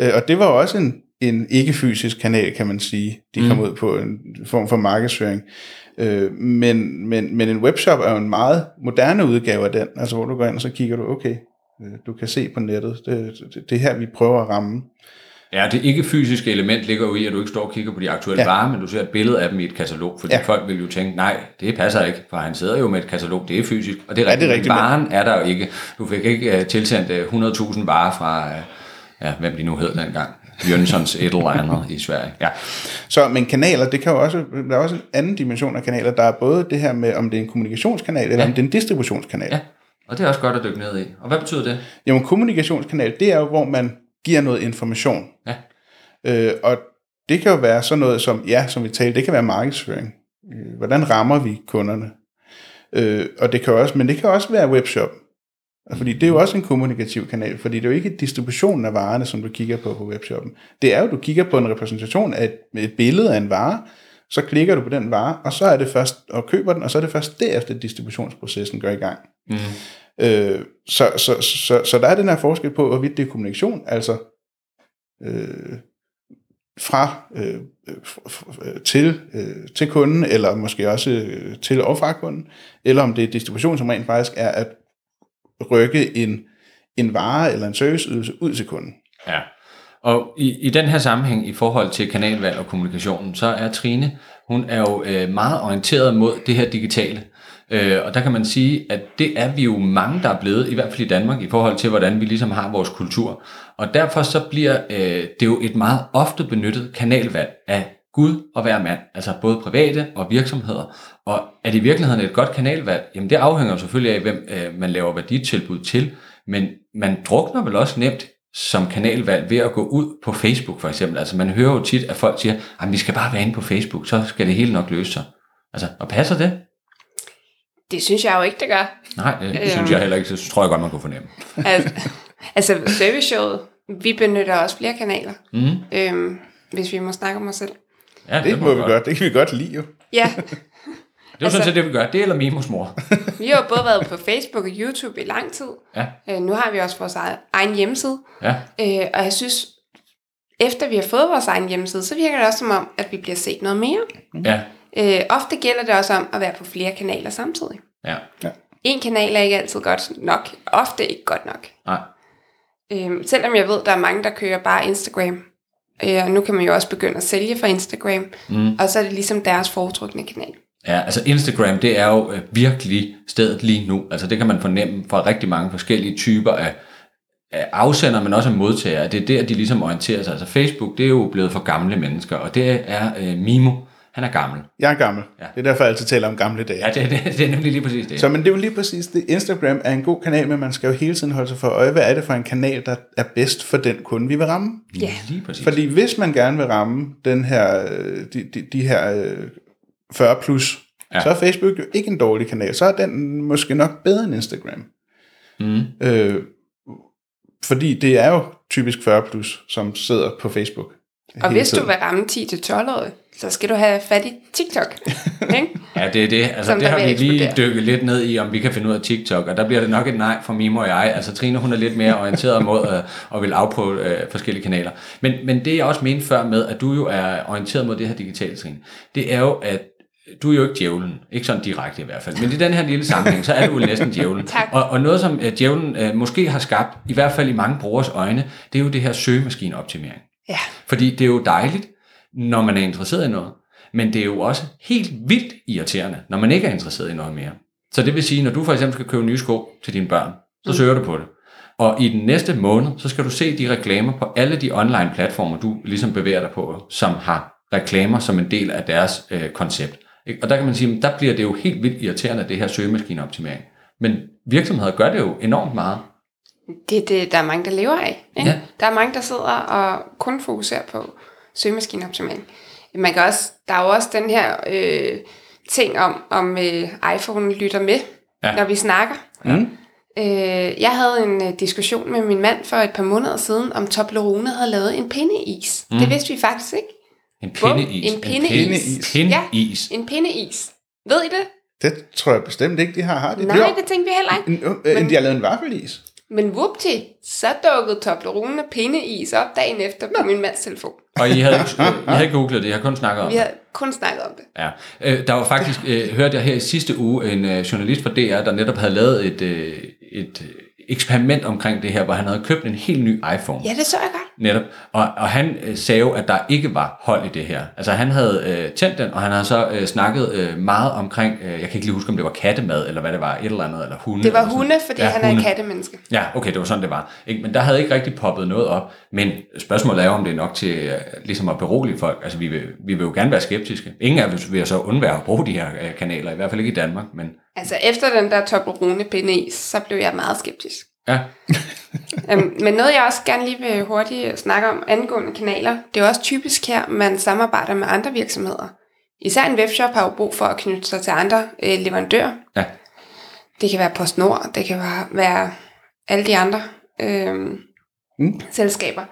Øh, og det var også en, en ikke-fysisk kanal, kan man sige. De Mm. kom ud på en form for markedsføring. Øh, men, men, men en webshop er jo en meget moderne udgave af den, altså hvor du går ind og så kigger du, okay, øh, du kan se på nettet, det, det, det er her, vi prøver at ramme. Ja, det ikke fysiske element ligger jo i, at du ikke står og kigger på de aktuelle ja. Ja. varer, men du ser et billede af dem i et katalog, fordi ja. Ja. folk vil jo tænke, nej, det passer ikke, for han sidder jo med et katalog, det er fysisk, og det er Ja, rigtigt, det er rigtigt, men varen er der jo ikke. Du fik ikke uh, tilsendt uh, 100.000 varer fra, uh, ja, hvem de nu hed dengang, Jønssons et eller andet i Sverige. Ja, Så, men kanaler, det kan jo også, der er også en anden dimension af kanaler. Der er både det her med, om det er en kommunikationskanal, eller Ja. om det er en distributionskanal. ja, og det er også godt at dykke ned i. Og hvad betyder det? Jamen, kommunikationskanal, det er jo, hvor man giver noget information. Ja. Øh, og det kan jo være sådan noget som, ja, som vi talte, det kan være markedsføring. Øh, Hvordan rammer vi kunderne? Øh, og det kan også, men det kan også være webshop. Fordi det er jo også en kommunikativ kanal, fordi det er jo ikke distributionen af varerne, som du kigger på på webshoppen. Det er jo, du kigger på en repræsentation af et, et billede af en vare, så klikker du på den vare, og så er det først, og køber den, og så er det først derefter, distributionsprocessen går i gang. Mm. Øh, så, så, så, så der er den her forskel på, hvorvidt det er kommunikation, altså øh, fra øh, øh, til, øh, til kunden, eller måske også øh, til og fra kunden, eller om det er distribution, som rent faktisk er at rykke en, en vare eller en serviceydelse ud til kunden. Ja, og i, i den her sammenhæng i forhold til kanalvalg og kommunikationen, så er Trine, hun er jo øh, meget orienteret mod det her digitale. Øh, og der kan man sige, at det er vi jo mange, der er blevet, i hvert fald i Danmark, i forhold til, hvordan vi ligesom har vores kultur. Og derfor så bliver øh, det jo et meget ofte benyttet kanalvalg af Gud og hver mand, altså både private og virksomheder. Og er det i virkeligheden et godt kanalvalg? Jamen det afhænger selvfølgelig af, hvem øh, man laver værditilbud til, men man drukner vel også nemt som kanalvalg ved at gå ud på Facebook for eksempel. Altså man hører jo tit, at folk siger, at vi skal bare være inde på Facebook, så skal det hele nok løse sig. Altså, og passer det? Det synes jeg jo ikke, det gør. Nej, det, det Øhm. synes jeg heller ikke. Det tror jeg godt, man kunne fornemme. Altså, altså serviceshowet, vi benytter også flere kanaler. Mm. Øhm, hvis vi må snakke om os selv. Ja, Det må vi godt. Det kan vi godt lide jo. Ja, Det er jo sådan set det, vi gør. Det eller Mimos mor. vi har jo både været på Facebook og YouTube i lang tid. Ja, Øh, nu har vi også vores egen- hjemmeside. ja. Øh, og jeg synes, efter vi har fået vores egen hjemmeside, så virker det også som om, at vi bliver set noget mere. Ja, Øh, ofte gælder det også om at være på flere kanaler samtidig. ja. En kanal er ikke altid godt nok. Ofte ikke godt nok. Nej. Øh, selvom jeg ved, der er mange, der kører bare Instagram. Øh, og nu kan man jo også begynde at sælge fra Instagram. Mm. Og så er det ligesom deres foretrukne kanal. Ja, altså Instagram, det er jo øh, virkelig stedet lige nu. Altså det kan man fornemme fra rigtig mange forskellige typer af, af afsender, men også af modtagere. Det er der, de ligesom orienterer sig. Altså Facebook, det er jo blevet for gamle mennesker, og det er øh, Mimo. Han er gammel. Jeg er gammel. Ja. Det er derfor, jeg altid taler om gamle dage. Ja, det, det, det er nemlig lige præcis det. Så men det er jo lige præcis det. Instagram er en god kanal, men man skal jo hele tiden holde sig for øje, hvad er det for en kanal, der er bedst for den kunde, vi vil ramme. Ja. Lige præcis. Fordi hvis man gerne vil ramme den her, øh, de, de, de her øh, 40 plus, Ja. så er Facebook jo ikke en dårlig kanal. Så er den måske nok bedre end Instagram. Mm. Øh, fordi det er jo typisk 40 plus, som sidder på Facebook. Og hvis du tiden. vil ramme 10-12 år, så skal du have fat i TikTok. ikke? Ja, det er det. Altså, Som det har vi lige eksplodere. dykket lidt ned i, om vi kan finde ud af TikTok, og der bliver det nok et nej fra Mimo og jeg. Altså, Trine, hun er lidt mere orienteret mod øh, og vil afprøve øh, forskellige kanaler. Men, men det, jeg også mente før med, at du jo er orienteret mod det her digitale trin, det er jo, at du er jo ikke djævlen. Ikke sådan direkte i hvert fald. Men i den her lille sammenhæng, så er du jo næsten djævlen. Tak. Og, og noget, som uh, djævlen uh, måske har skabt, i hvert fald i mange brugers øjne, det er jo det her søgemaskineoptimering. Ja. Fordi det er jo dejligt, når man er interesseret i noget, men det er jo også helt vildt irriterende, når man ikke er interesseret i noget mere. Så det vil sige, når du for eksempel skal købe nye sko til dine børn, så søger du på det. Og i den næste måned, så skal du se de reklamer på alle de online platformer, du ligesom bevæger dig på, som har reklamer som en del af deres øh, koncept. Ikke? Og der kan man sige, at der bliver det jo helt vildt irriterende, det her søgemaskineoptimering. Men virksomheder gør det jo enormt meget. Det er det, der er mange, der lever af. Ikke? Ja. Der er mange, der sidder og kun fokuserer på søgemaskineoptimering. Man kan også, der er jo også den her øh, ting om, om øh, iPhone lytter med, Ja. ja. når vi snakker. Mm. Øh, jeg havde en øh, diskussion med min mand for et par måneder siden, om Toblerone havde lavet en pindeis. Mm. Det vidste vi faktisk ikke. En Bum, pindeis. en pindeis. Pindeis. En pindeis. Ved I det? Det tror jeg bestemt ikke, de har. har de? Nej, det det tænkte vi heller ikke. en, øh, en, de har lavet en vaffelis. Men whoopty, så dukkede Toblerone pindeis op dagen efter på min mands telefon. Og I havde, ikke, I havde ikke googlet det, jeg har kun snakket om Vi det. har kun snakket om det. Ja. Øh, der var faktisk, øh, hørte jeg her i sidste uge, en øh, journalist fra DR, der netop havde lavet et, øh, et øh, eksperiment omkring det her, hvor han havde købt en helt ny iPhone. Ja, det så jeg godt. Netop. Og, og han øh, sagde jo, at der ikke var hold i det her. Altså han havde øh, tændt den, og han havde så øh, snakket øh, meget omkring, øh, jeg kan ikke lige huske, om det var kattemad, eller hvad det var, et eller andet, eller hunde. Det var hunde, fordi Ja, han er hunde. et kattemenneske. Ja, okay, det var sådan, det var. Ikke? Men der havde ikke rigtig poppet noget op. Men spørgsmålet er jo, om det er nok til øh, ligesom at berolige folk. Altså, vi vil, vi vil jo gerne være skeptiske. Ingen af os vil så undvære at bruge de her øh, kanaler, i hvert fald ikke i Danmark. Men Altså efter den der Toblerone pindeis, så blev jeg meget skeptisk. ja, Um, men noget jeg også gerne lige vil hurtigt snakke om angående kanaler, det er også typisk her, man samarbejder med andre virksomheder. Især en webshop har jo brug for at knytte sig til andre øh, leverandører. ja, Det kan være PostNord, det kan være, være alle de andre øh, Mm. selskaber.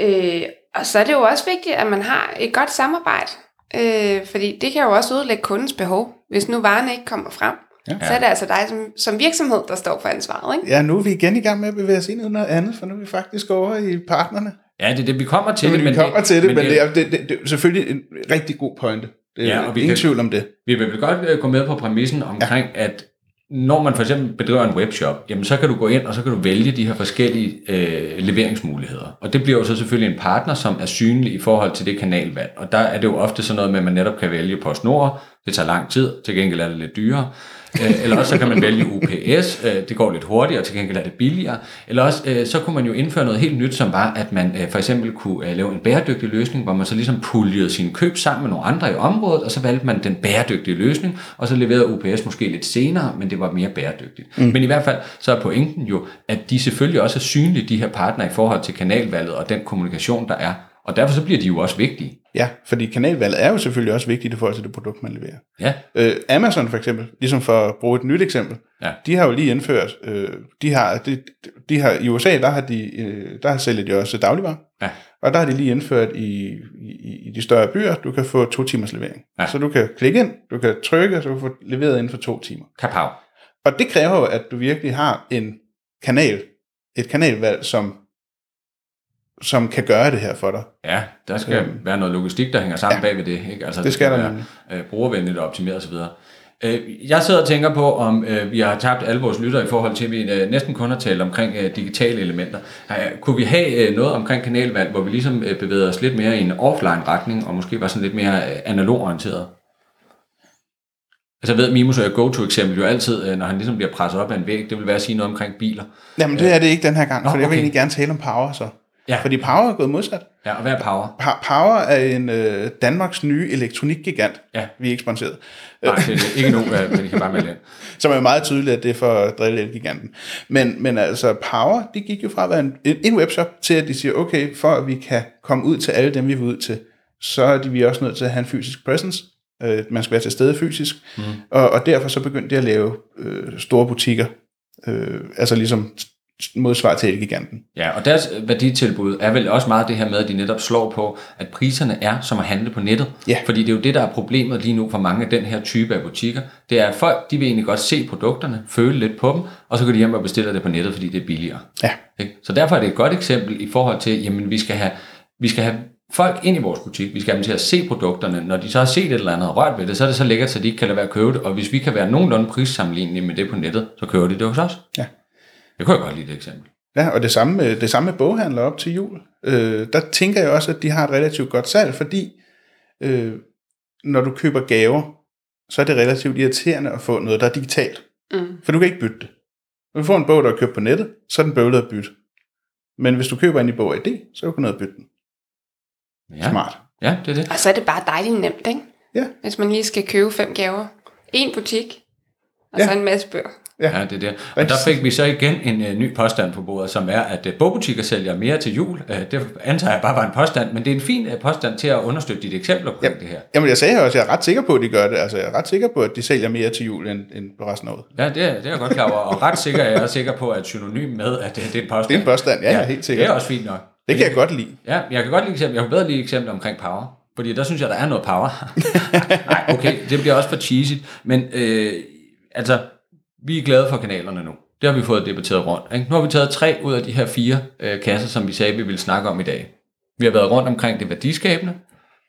Øh, og så er det jo også vigtigt, at man har et godt samarbejde. Øh, fordi det kan jo også udlægge kundens behov. Hvis nu varerne ikke kommer frem, Ja. ja. så er det altså dig som, som virksomhed, der står for ansvaret. Ikke? Ja, nu er vi igen i gang med at bevæge os ind i noget andet, for nu er vi faktisk over i partnerne. ja, det er det, vi kommer til. Så det, vi kommer til det, men det, det, er, det, det, det er selvfølgelig en rigtig god pointe. Det er Ja, ja, og vi ingen kan- tvivl om det. Vi vil godt øh, gå med på præmissen omkring, ja. at når man for eksempel bedriver en webshop, jamen så kan du gå ind, og så kan du vælge de her forskellige øh, leveringsmuligheder. Og det bliver jo så selvfølgelig en partner, som er synlig i forhold til det kanalvalg. Og der er det jo ofte sådan noget med, at man netop kan vælge PostNord. Det tager lang tid, til gengæld er det lidt dyrere. Øh, eller også så kan man vælge UPS, øh, det går lidt hurtigere, til gengæld er det billigere. Eller også øh, så kunne man jo indføre noget helt nyt, som var, at man for eksempel kunne lave en bæredygtig løsning, hvor man så ligesom puljede sine køb sammen med nogle andre i området, og så valgte man den bæredygtige løsning, og så leverede UPS måske lidt senere, men det var mere bæredygtigt. Mm. Men i hvert fald så er pointen jo, at de selvfølgelig også er synlige, de her partnere, i forhold til kanalvalget og den kommunikation, der er. Og derfor så bliver de jo også vigtige. Ja, fordi kanalvalget er jo selvfølgelig også vigtigt i forhold til det produkt, man leverer. Ja, Øh, Amazon for eksempel, ligesom for at bruge et nyt eksempel, Ja. de har jo lige indført, øh, de har, de, de har, i USA, der har de, øh, der sælger de også dagligvarer, ja, Og der har de lige indført i, i, i de større byer, du kan få to timers levering. Ja. Så du kan klikke ind, du kan trykke, så du kan få leveret inden for to timer. Kapav. Og det kræver jo, at du virkelig har en kanal, et kanalvalg, som, som kan gøre det her for dig. Ja, der skal Øhm. være noget logistik, der hænger sammen ja. Bag ved det. Ikke? Altså, Det skal der være øh, brugervenligt og optimeret osv. Øh, Jeg sidder og tænker på, om øh, vi har tabt alle vores lytter i forhold til, at vi øh, næsten kun har talt omkring øh, digitale elementer. Øh, Kunne vi have øh, noget omkring kanalvalg, hvor vi ligesom øh, bevægede os lidt mere i en offline-retning, og måske var sådan lidt mere øh, analog-orienteret? Altså jeg ved, Mimus er go-to-eksempel jo altid, når han ligesom bliver presset op af en væg, det vil være at sige noget omkring biler. Jamen, det er det ikke den her gang, Nå, for jeg vil okay. egentlig gerne tale om Power så. Ja. Fordi Power er gået modsat. Ja, og hvad er power? Pa- Power er en øh, Danmarks nye elektronikgigant. Ja. Vi er ikke sponsoreret. Nej, det er ikke nu, men I kan bare melde ind. Som er meget tydeligt, at det er for at drille elgiganten. Men, men altså, Power, de gik jo fra at være en, en webshop til, at de siger, okay, for at vi kan komme ud til alle dem, vi vil ud til, så er de, vi også nødt til at have en fysisk presence. Øh, man skal være til stede fysisk. Mm. Og, og derfor så begyndte de at lave øh, store butikker. Øh, altså ligesom modsvar til elgiganten. Ja, og deres værditilbud er vel også meget det her med, at de netop slår på, at priserne er som at handle på nettet. Ja. Fordi det er jo det, der er problemet lige nu for mange af den her type af butikker. Det er, at folk de vil egentlig godt se produkterne, føle lidt på dem, og så går de hjem og bestiller det på nettet, fordi det er billigere. Ja. Så derfor er det et godt eksempel i forhold til, jamen vi skal have, vi skal have folk ind i vores butik, vi skal have dem til at se produkterne. Når de så har set et eller andet og rørt ved det, så er det så lækkert, så de ikke kan lade være at købe det. Og hvis vi kan være nogenlunde prissammenlignelige med det på nettet, så køber de det hos os. Ja. Det kunne jeg godt lide det eksempel. Ja, og det samme, med- det samme med boghandler op til jul. Øh, der tænker jeg også, at de har et relativt godt salg, fordi øh, når du køber gaver, så er det relativt irriterende at få noget, der er digitalt. Mm. For du kan ikke bytte det. Når du får en bog, der er købt på nettet, så er den bøvlet at bytte. Men hvis du køber en i bog ID, så kan du ned og bytte den. Ja. Smart. Ja, det er det. Og så er det bare dejligt nemt, ikke? Ja. Hvis man lige skal købe fem gaver. En butik, og Ja. så en masse bøger. Ja, det er det. Og der fik vi så igen en uh, ny påstand på bordet, som er, at uh, bogbutikker sælger mere til jul. Uh, det antager jeg bare var en påstand, men det er en fin uh, påstand til at understøtte dit eksempel omkring Ja. det her. Jamen jeg sagde også, at jeg er ret sikker på, at de gør det. Altså jeg er ret sikker på, at de sælger mere til jul end, end på resten af året. Ja, det er, det er jeg godt klar over, og ret sikker er jeg sikker på, at synonym med, at det, det er en påstand. Det er en påstand, ja, ja helt sikkert. Det er også fint nok. Det kan jeg godt lide. Ja, jeg kan godt lide eksempel. Jeg kan bedre lide eksempel omkring power. Fordi der synes jeg, der er noget power. Nej, okay, det bliver også for cheesy. Men øh, altså, vi er glade for kanalerne nu. Det har vi fået debatteret rundt. Ikke? Nu har vi taget tre ud af de her fire øh, kasser, som vi sagde, vi ville snakke om i dag. Vi har været rundt omkring det værdiskabende.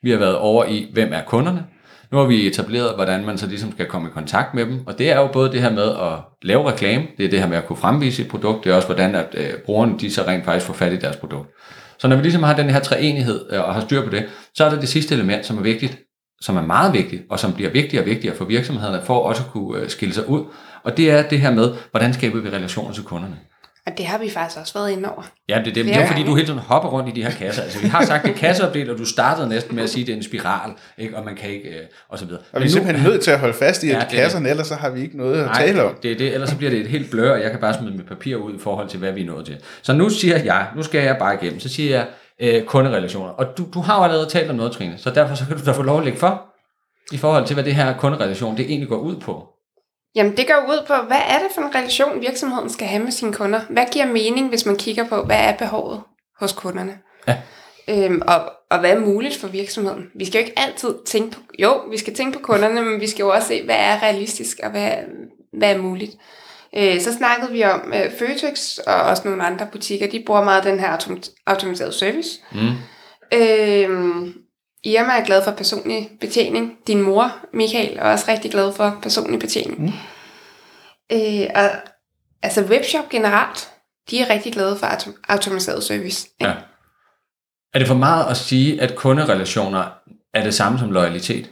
Vi har været over i, hvem er kunderne. Nu har vi etableret, hvordan man så ligesom skal komme i kontakt med dem. Og det er jo både det her med at lave reklame, det er det her med at kunne fremvise et produkt, det er også hvordan at øh, brugerne de så rent faktisk får fat i deres produkt. Så når vi ligesom har den her treenighed øh, og har styr på det, så er der det sidste element, som er vigtigt, som er meget vigtigt, og som bliver vigtigere og vigtigere for virksomhederne, for også at kunne øh, skille sig ud. Og det er det her med, hvordan skaber vi relationer til kunderne. Og det har vi faktisk også været inde over. Ja, det er det. Det er fordi, du hele tiden hopper rundt i de her kasser. Altså, vi har sagt, det er kasseopdelt, og du startede næsten med at sige, at det er en spiral, ikke? og man kan ikke, øh, og så videre. Og vi er simpelthen nødt til at holde fast i, Ja, at det er kasserne, ellers så har vi ikke noget at tale om. det er det, ellers så bliver det et helt blør, og jeg kan bare smide mit papir ud i forhold til, hvad vi er nået til. Så nu siger jeg, nu skal jeg bare igennem, så siger jeg øh, kunderelationer. Og du, du har jo allerede talt om noget, Trine, så derfor så kan du da få lov at lægge for, i forhold til, hvad det her kunderelation, det egentlig går ud på. Jamen, det går ud på, hvad er det for en relation, virksomheden skal have med sine kunder? Hvad giver mening, hvis man kigger på, hvad er behovet hos kunderne? Ja. Øhm, og, og hvad er muligt for virksomheden? Vi skal jo ikke altid tænke på, jo, vi skal tænke på kunderne, men vi skal jo også se, hvad er realistisk, og hvad, hvad er muligt. Øh, så snakkede vi om øh, Føtex og også nogle andre butikker, de bruger meget den her autom- automatiserede service. Mm. Øh, Irma er glad for personlig betjening. Din mor, Michael, er også rigtig glad for personlig betjening. Mm. Øh, og altså webshop generelt, de er rigtig glade for autom- automatiseret service. Ja. Er det for meget at sige, at kunderelationer er det samme som loyalitet?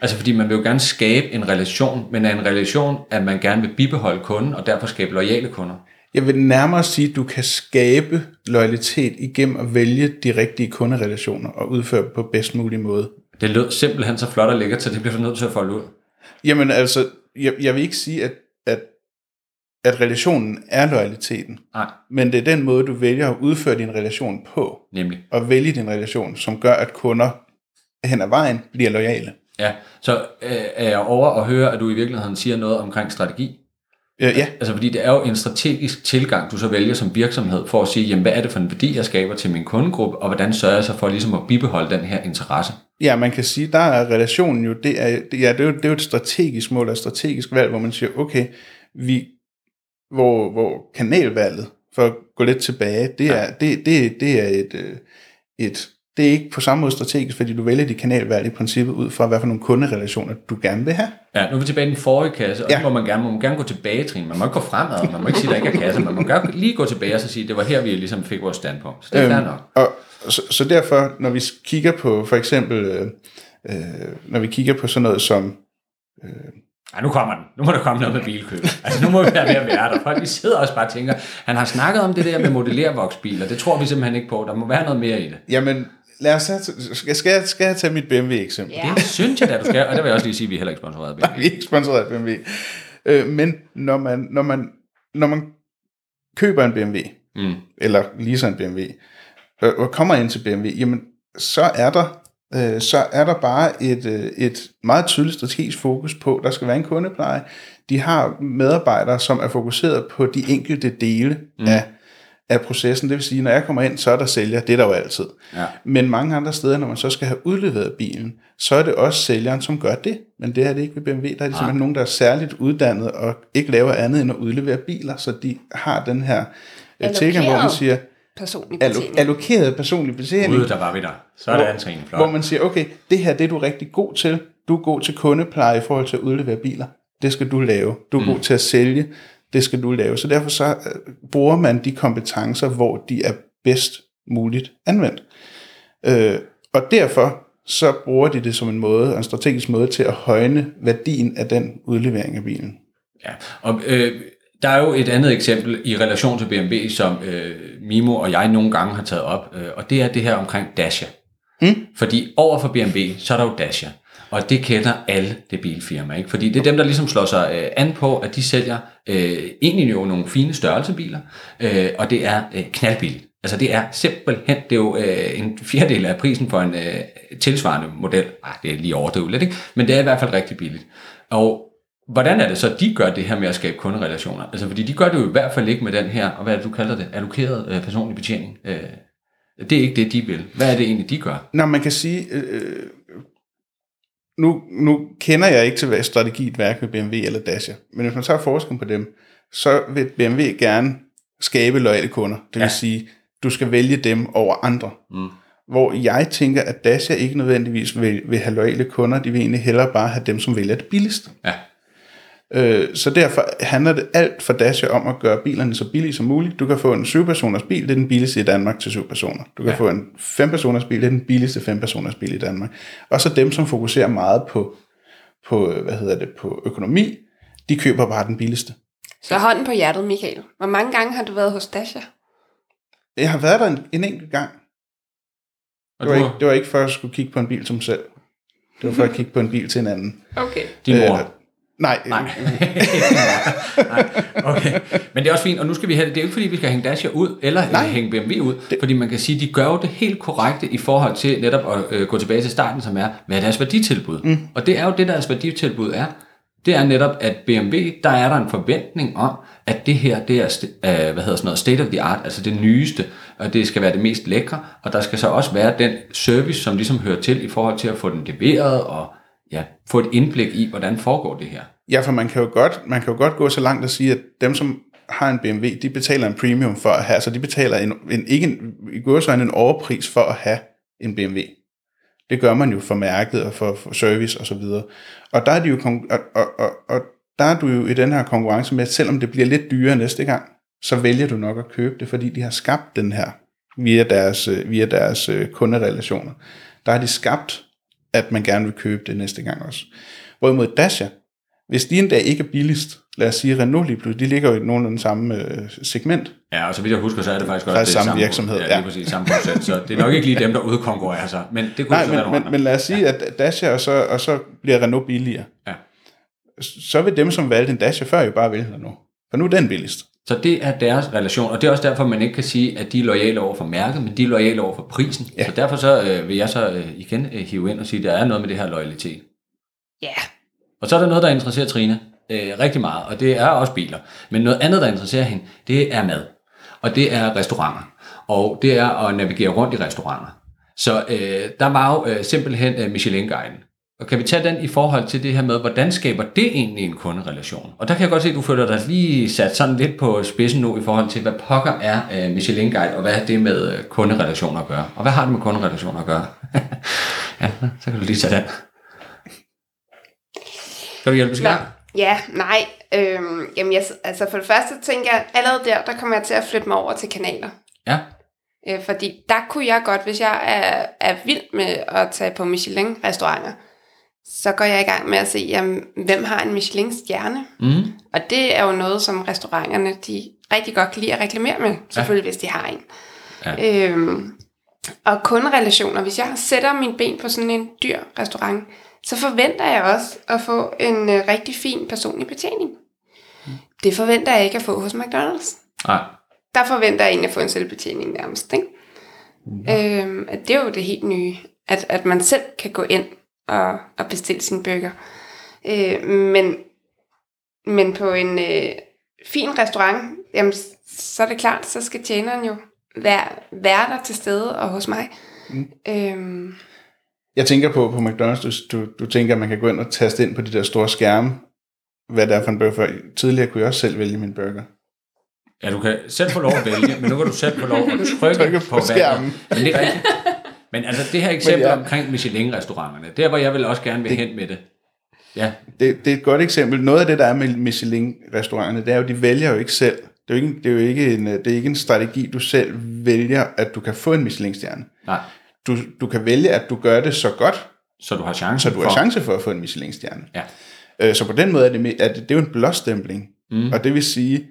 Altså fordi man vil jo gerne skabe en relation, men er en relation, at man gerne vil bibeholde kunden, og derfor skabe loyale kunder. Jeg vil nærmere sige, at du kan skabe loyalitet igennem at vælge de rigtige kunderelationer og udføre dem på bedst mulig måde. Det lød simpelthen så flot og lækkert, så det bliver du nødt til at folde ud. Jamen altså, jeg, jeg vil ikke sige, at, at, at relationen er loyaliteten, Nej, men det er den måde, du vælger at udføre din relation på, nemlig. og vælge din relation, som gør, at kunder hen ad vejen bliver lojale. Ja, så øh, er jeg over at høre, at du i virkeligheden siger noget omkring strategi. Øh, ja, Altså fordi det er jo en strategisk tilgang, du så vælger som virksomhed for at sige, jamen hvad er det for en værdi, jeg skaber til min kundegruppe, og hvordan sørger jeg så for ligesom at bibeholde den her interesse? Ja, man kan sige, der er relationen jo, det er, det, ja, det er, jo, det er jo et strategisk mål og et strategisk valg, hvor man siger, okay, vi, hvor, hvor kanalvalget, for at gå lidt tilbage, det er, det, det, det er et, øh, et, det er ikke på samme måde strategisk, fordi du vælger dit kanalvalg i princippet ud fra, hvad for nogle kunderelationer du gerne vil have. Ja, nu er vi tilbage i den forrige kasse, og ja. Ja. må man gerne, må man gerne gå tilbage, Trine. Man må ikke gå fremad, man må ikke sige, der ikke er kasse. Man må gerne lige gå tilbage og så sige, det var her, vi ligesom fik vores standpunkt. Så det er øhm, nok. Og så, så derfor, når vi kigger på for eksempel, øh, øh, når vi kigger på sådan noget som, Ej, nu kommer den. Nu må der komme noget med bilkøb. Altså, nu må vi være ved at være der. Folk de sidder også bare og tænker, han har snakket om det der med modellervoksbiler. Det tror vi simpelthen ikke på. Der må være noget mere i det. jamen, lad os have, skal, skal, jeg, skal jeg tage mit BMW-eksempel? Ja. Det synes jeg da, du skal. Og der vil jeg også lige sige, at vi er heller ikke sponsoreret af BMW. Vi er ikke sponsoreret af BMW. Øh, men når man, når, man, når man køber en BMW, Mm. eller leaser en BMW, øh, og kommer ind til BMW, jamen, så er der øh, så er der bare et, øh, et meget tydeligt strategisk fokus på, der skal være en kundepleje. De har medarbejdere, som er fokuseret på de enkelte dele mm. af, af processen. Det vil sige, når jeg kommer ind, så er der sælger. Det er der jo altid. Ja. Men mange andre steder, når man så skal have udleveret bilen, så er det også sælgeren, som gør det. Men det er det ikke ved BMW. Der er det simpelthen nogen, der er særligt uddannet og ikke laver andet end at udlevere biler. Så de har den her øh, tilgang, hvor man siger, Personlig allo- betjening. allokeret personlig betjening. Ude, der var vi der. Så er det en Trine. Flot. Hvor man siger, okay, det her det er du rigtig god til. Du er god til kundepleje i forhold til at udlevere biler. Det skal du lave. Du er mm. god til at sælge. Det skal du lave. Så derfor så øh, bruger man de kompetencer, hvor de er bedst muligt anvendt. Øh, og derfor så bruger de det som en måde, en strategisk måde til at højne værdien af den udlevering af bilen. Ja, og øh, der er jo et andet eksempel i relation til BMW, som øh, Mimo og jeg nogle gange har taget op, øh, og det er det her omkring Dacia. Mm. Fordi over for BMW, så er der jo Dacia. Og det kender alle det bilfirma, ikke? Fordi det er dem, der ligesom slår sig øh, an på, at de sælger øh, egentlig jo nogle fine størrelsebiler, øh, og det er øh, knaldbil. Altså det er simpelthen, det er jo øh, en fjerdedel af prisen for en øh, tilsvarende model. Ej, det er lige overdrivet lidt, ikke? Men det er i hvert fald rigtig billigt. Og hvordan er det så, de gør det her med at skabe kunderelationer? Altså fordi de gør det jo i hvert fald ikke med den her, og hvad er det, du kalder det, allokeret øh, personlig betjening. Øh, det er ikke det, de vil. Hvad er det egentlig, de gør? Nå, man kan sige, øh, øh nu, nu kender jeg ikke til hvad strategiet hverken med BMW eller Dacia, men hvis man tager forskellen på dem, så vil BMW gerne skabe loyale kunder. Det vil Ja. sige, du skal vælge dem over andre. Mm. Hvor jeg tænker, at Dacia ikke nødvendigvis vil, vil have loyale kunder, de vil egentlig hellere bare have dem, som vælger det billigste. Ja. Øh, så derfor handler det alt for Dacia om at gøre bilerne så billige som muligt. Du kan få en 7-personers bil, det er den billigste i Danmark til 7 personer. Du kan Ja. få en 5-personers bil, det er den billigste 5-personers bil i Danmark. Og så dem, som fokuserer meget på, på, hvad hedder det, på økonomi, de køber bare den billigste. Så hånden på hjertet, Michael. Hvor mange gange har du været hos Dasha? Jeg har været der en, en enkelt gang. Og Det var, du, ikke, det var ikke for at skulle kigge på en bil som selv. Det var for at kigge på en bil til en anden. Okay. din mor. Øh, nej, Nej. Nej. Okay. Men det er også fint, og nu skal vi have, det er jo ikke fordi, vi skal hænge Dacia ud, eller Nej. Nej. hænge BMW ud, det. fordi man kan sige, de gør jo det helt korrekte i forhold til netop at øh, gå tilbage til starten, som er, hvad er deres værditilbud? Mm. Og det er jo det, deres værditilbud er. Det er netop, at BMW, der er der en forventning om, at det her, det er øh, hvad hedder sådan noget, state of the art, altså det nyeste, og det skal være det mest lækre, og der skal så også være den service, som ligesom hører til i forhold til at få den leveret, og ja, få et indblik i, hvordan foregår det her. Ja, for man kan jo godt, man kan jo godt gå så langt at sige, at dem, som har en BMW, de betaler en premium for at have, så de betaler en, en ikke en, i går så en overpris for at have en BMW. Det gør man jo for mærket og for, for service og så videre. Og der er de jo, og, og, og, og der er du jo i den her konkurrence med, at selvom det bliver lidt dyrere næste gang, så vælger du nok at købe det, fordi de har skabt den her via deres, øh, via deres øh, kunderelationer. Der har de skabt, at man gerne vil købe det næste gang også. Hvorimod Dacia, hvis de en dag ikke er billigst, lad os sige Renault lige pludselig, de ligger jo i nogenlunde samme øh, segment. Ja, og så vidt jeg husker, så er det faktisk også det samme virksomhed, Ja, lige ja. præcis, samme procent. Så det er nok ikke lige dem, der udkonkurrerer sig, men det kunne Nej, så være men, men, men lad os sige, at Dacia, og så, og så bliver Renault billigere. Ja. Så vil dem, som valgte en Dacia før, jo bare vælge Renault. For nu er den billigst. Så det er deres relation, og det er også derfor, man ikke kan sige, at de er lojale over for mærket, men de er lojale over for prisen. Ja. Så derfor så øh, vil jeg så øh, igen øh, hive ind og sige, at der er noget med det her loyalitet. Ja. Og så er der noget, der interesserer Trine. øh, rigtig meget, og det er også biler. Men noget andet, der interesserer hende, det er mad. Og det er restauranter. Og det er at navigere rundt i restauranter. Så øh, der var jo øh, simpelthen øh, Michelin-guiden. Og kan vi tage den i forhold til det her med, hvordan skaber det egentlig en kunderelation? Og der kan jeg godt se, at du føler dig lige sat sådan lidt på spidsen nu i forhold til, hvad pokker er øh, Michelin Guide, og hvad er det med øh, kunderelationer at gøre? Og hvad har det med kunderelationer at gøre? ja, så kan du lige tage den. Kan du hjælpe os? Ja, nej. Øhm, jamen, jeg, altså for det første tænker jeg, allerede der, der kommer jeg til at flytte mig over til kanaler. Ja, Øh, fordi der kunne jeg godt, hvis jeg er, er vild med at tage på Michelin-restauranter, så går jeg i gang med at se, jamen, hvem har en Michelin-stjerne? mm. Og det er jo noget, som restauranterne de rigtig godt kan lide at reklamere med, selvfølgelig ja. hvis de har en. Ja. Øhm, og kunderelationer, hvis jeg sætter min ben på sådan en dyr restaurant, så forventer jeg også at få en øh, rigtig fin personlig betjening. Det forventer jeg ikke at få hos McDonald's. nej. Der forventer jeg egentlig at få en selvbetjening nærmest. Ikke? Ja. Øhm, at det er jo det helt nye, at, at man selv kan gå ind og, og bestille sin burger. Øh, men, men på en øh, fin restaurant, jamen, så er det klart, så skal tjeneren jo være, være der til stede og hos mig. Mm. Øhm, Jeg tænker på, på McDonald's, du, du, du tænker, at man kan gå ind og taste ind på de der store skærme, hvad det er for en burger. For Tidligere kunne jeg også selv vælge min burger. Ja, du kan selv få lov at vælge, men nu kan du selv få lov at trykke, Trykke på, på skærmen. Men det er rigtigt. Men altså det her eksempel ja. ja. omkring Michelin-restauranterne, der hvor jeg vil også gerne vil det, hen med det. Ja, Det, det er et godt eksempel. Noget af det, der er med Michelin-restauranterne, det er jo, de vælger jo ikke selv. Det er jo ikke, det er jo ikke, en, det er ikke en strategi, du selv vælger, at du kan få en Michelin-stjerne. nej. Du, du kan vælge, at du gør det så godt, Så du har chance så du har for... chance for at få en Michelin-stjerne. Ja. Øh, Så på den måde er det, er det, det er jo en blåstempling. Mm. Og det vil sige,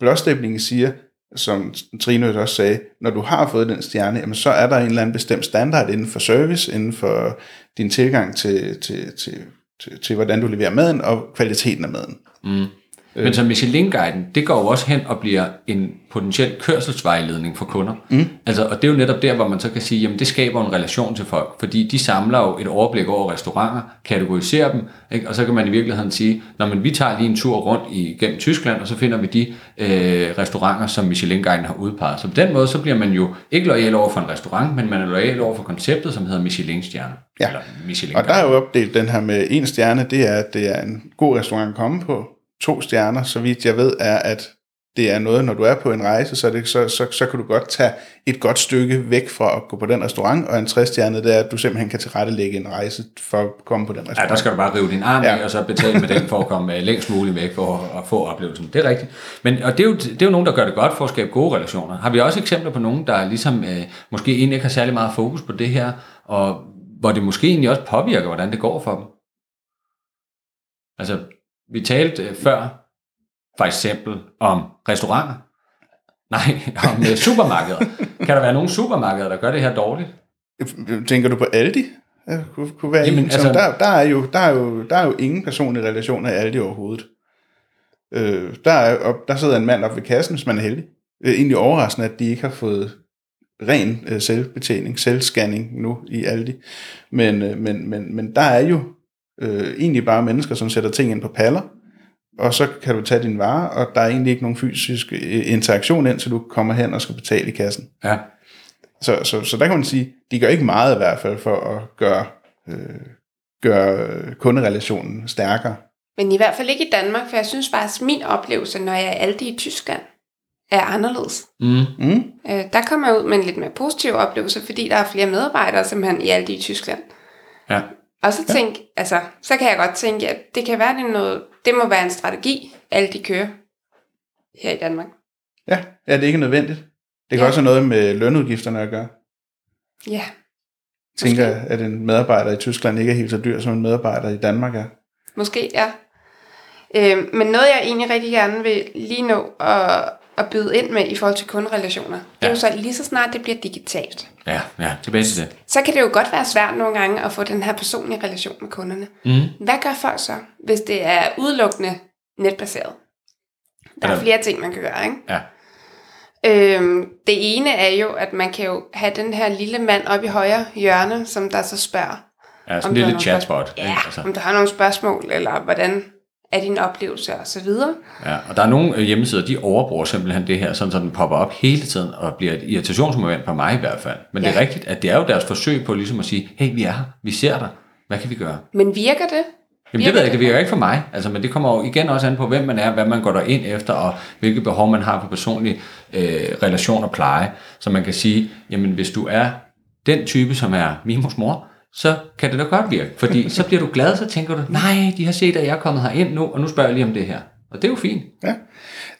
blåstemplingen siger, som Trine også sagde, når du har fået den stjerne, jamen så er der en eller anden bestemt standard inden for service, inden for din tilgang til, til, til, til, til hvordan du leverer maden og kvaliteten af maden. Mm. Men så Michelin-guiden, det går jo også hen og bliver en potentiel kørselsvejledning for kunder. Mm. Altså, og det er jo netop der, hvor man så kan sige, jamen det skaber en relation til folk, fordi de samler jo et overblik over restauranter, kategoriserer dem, ikke? og så kan man i virkeligheden sige, når man, vi tager lige en tur rundt igennem Tyskland, og så finder vi de øh, restauranter, som Michelin-guiden har udpeget. Så på den måde, så bliver man jo ikke lojal over for en restaurant, men man er lojal over for konceptet, som hedder Michelin-stjerne. Ja. Eller Michelin Og der er jo opdelt den her med en stjerne, det er, at det er en god restaurant at komme på. To stjerner, så vidt jeg ved, er, at det er noget, når du er på en rejse, så, det, så, så, så kan du godt tage et godt stykke væk fra at gå på den restaurant, og en træstjerne, det er, at du simpelthen kan tilrettelægge en rejse for at komme på den Ja, restaurant. der skal du bare rive din arm ja. Ja. af, og så betale med den for at komme øh, længst muligt væk for at, at få oplevelsen. Det er rigtigt. Men, og det er, jo, det er jo nogen, der gør det godt for at skabe gode relationer. Har vi også eksempler på nogen, der ligesom øh, måske egentlig ikke har særlig meget fokus på det her, og hvor det måske egentlig også påvirker, hvordan det går for dem? Altså, vi talte øh, før, for eksempel, om restauranter. Nej, om øh, supermarkeder. Kan der være nogle supermarkeder, der gør det her dårligt? Tænker du på Aldi? Kunne, kunne være Jamen, en, altså, der, der, er jo, der, er jo, der er jo ingen personlige relationer i Aldi overhovedet. Øh, der, er, og der sidder en mand op ved kassen, hvis man er heldig. Øh, egentlig overraskende, at de ikke har fået ren øh, selvbetjening, selvscanning nu i Aldi. Men, øh, men, men, men der er jo øh, egentlig bare mennesker, som sætter ting ind på paller, og så kan du tage din vare, og der er egentlig ikke nogen fysisk øh, interaktion ind, så du kommer hen og skal betale i kassen. Ja. Så, så, så der kan man sige, de gør ikke meget i hvert fald for at gøre, øh, gøre kunderelationen stærkere. men i hvert fald ikke i Danmark, for jeg synes faktisk, at min oplevelse, når jeg er Aldi i Tyskland, er anderledes. Mm. Mm? Øh, der kommer jeg ud med en lidt mere positiv oplevelse, fordi der er flere medarbejdere simpelthen i Aldi i Tyskland. Ja. Og så tænk, altså, så kan jeg godt tænke, at det kan være, det, noget, det må være en strategi, Aldi kører her i Danmark. Ja, ja, det er ikke nødvendigt. Det kan Ja. ja. også have noget med lønudgifterne at gøre. Ja, Jeg tænker, at en medarbejder i Tyskland ikke er helt så dyr, som en medarbejder i Danmark er. måske, ja. Øh, men noget, jeg egentlig rigtig gerne vil lige nå at, at byde ind med i forhold til kunderelationer, det er Ja. jo så lige så snart det bliver digitalt. Ja, ja, tilbage til det. Så kan det jo godt være svært nogle gange at få den her personlige relation med kunderne. Mm. Hvad gør folk så, hvis det er udelukkende netbaseret? Der er Eller- flere ting, man kan gøre, ikke? Ja. Øhm, det ene er jo, at man kan jo have den her lille mand oppe i højre hjørne, som der så spørger, Ja, sådan en lille chatbot. Ja, Altså, om du har nogle spørgsmål, eller hvordan af din oplevelse osv. Ja, og der er nogle øh, hjemmesider, de overbruger simpelthen det her, sådan så den popper op hele tiden og bliver et irritationsmoment på mig i hvert fald. Men ja. det er rigtigt, at det er jo deres forsøg på ligesom at sige, hey, vi er her, vi ser dig, hvad kan vi gøre? Men virker det? Jamen det ved jeg ikke, det virker ikke for mig, altså, men det kommer jo igen også an på, hvem man er, hvad man går der ind efter, og hvilke behov man har på personlig øh, relation og pleje. Så man kan sige, jamen hvis du er den type, som er Mimos mor, så kan det da godt virke, fordi så bliver du glad, så tænker du, nej, de har set, at jeg er kommet herind nu, og nu spørger jeg lige om det her. Og det er jo fint. Ja.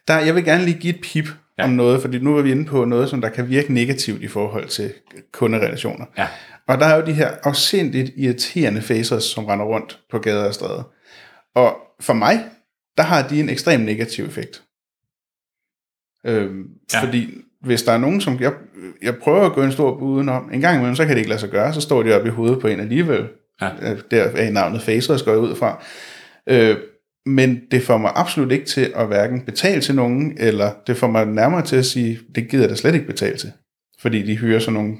Der, jeg vil gerne lige give et pip ja. om noget, fordi nu er vi inde på noget, som der kan virke negativt i forhold til kunderelationer. Ja. Og der er jo de her afsindigt irriterende faces, som render rundt på gader og stræder. Og for mig, der har de en ekstrem negativ effekt. Øhm, ja. Fordi hvis der er nogen, som... Jeg, jeg prøver at gå en stor bud udenom. En gang imellem, så kan det ikke lade sig gøre. Så står de oppe i hovedet på en alligevel. Ja. Øh, Der er navnet Facers går jeg ud fra. Øh, men det får mig absolut ikke til at hverken betale til nogen, eller det får mig nærmere til at sige, det gider jeg da slet ikke betale til. Fordi de hyrer sådan nogle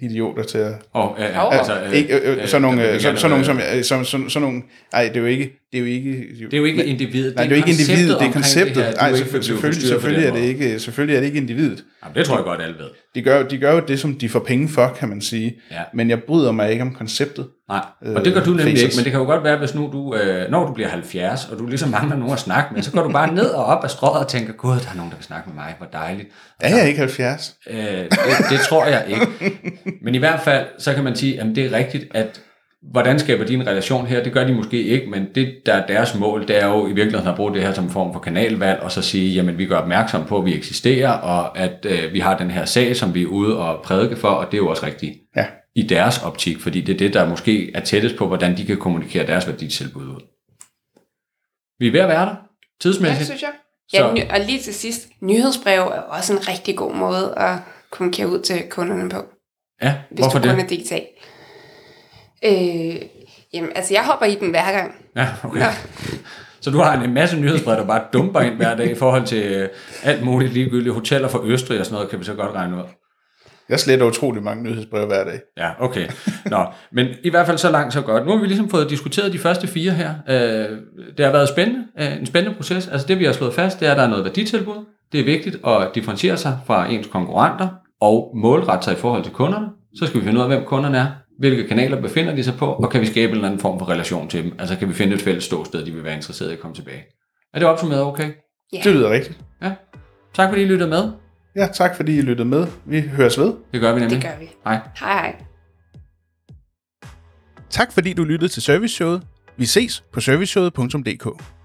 idioter til at... Og, øh, Jo. altså, øh, Ikke, øh, øh, sådan nogle, øh, sådan nogle, som, øh, som, som, sådan nogle, ej, det er jo ikke, det er jo ikke, Det er jo ikke individet. nej, det er jo ikke individet, det er konceptet. her, du Nej, selvfølgelig, selvfølgelig, selvfølgelig, er det ikke, selvfølgelig er det ikke individet. Jamen, det tror jeg godt, alle ved. De gør, de gør jo det, som de får penge for, kan man sige. Ja. Men jeg bryder mig ikke om konceptet. Nej, og det gør du nemlig faces. ikke, men det kan jo godt være, hvis nu du, øh, når du bliver 70, og du ligesom mangler nogen at snakke med, så går du bare ned og op af strået og tænker, gud, der er nogen, der vil snakke med mig, hvor dejligt. Er jeg ikke 70? Øh, det, det tror jeg ikke. Men i hvert fald, så kan man sige, at det er rigtigt, at hvordan skaber de en relation her? Det gør de måske ikke, men det, der er deres mål, det er jo i virkeligheden at bruge det her som en form for kanalvalg, og så sige, jamen vi gør opmærksom på, at vi eksisterer, og at øh, vi har den her sag, som vi er ude og prædike for, og det er jo også rigtigt Ja. i deres optik, fordi det er det, der måske er tættest på, hvordan de kan kommunikere deres værditilbud ud. Vi er ved at være der, Ja, tidsmæssigt. synes jeg. Ja, ny- og lige til sidst, nyhedsbrev er også en rigtig god måde at kommunikere ud til kunderne på, Ja, hvis hvorfor du kun det? er digital. Øh, jamen, altså jeg hopper i den hver gang. Ja, okay. Nå. Så du har en masse nyhedsbrev, der bare dumper ind hver dag i forhold til øh, alt muligt ligegyldigt. Hoteller fra Østrig og sådan noget, kan vi så godt regne ud. Jeg sletter utrolig mange nyhedsbreve hver dag. Ja, okay. Nå, men i hvert fald så langt, så godt. Nu har vi ligesom fået diskuteret de første fire her. Øh, det har været spændende, øh, en spændende proces. Altså det, vi har slået fast, det er, at der er noget værditilbud. Det er vigtigt at differentiere sig fra ens konkurrenter og målrette sig i forhold til kunderne. Så skal vi finde ud af, hvem kunderne er, hvilke kanaler befinder de sig på, og kan vi skabe en eller anden form for relation til dem. Altså kan vi finde et fælles ståsted, de vil være interesseret i at komme tilbage. Er det opsummeret okay? Ja. Det lyder rigtigt. Ja. Tak fordi I lyttede med. Ja, tak fordi I lyttede med. Vi høres ved. Det gør vi nemlig. Det gør vi. Hej. Hej hej. Tak fordi du lyttede til serviceshowet. Vi ses på serviceshowet.dk.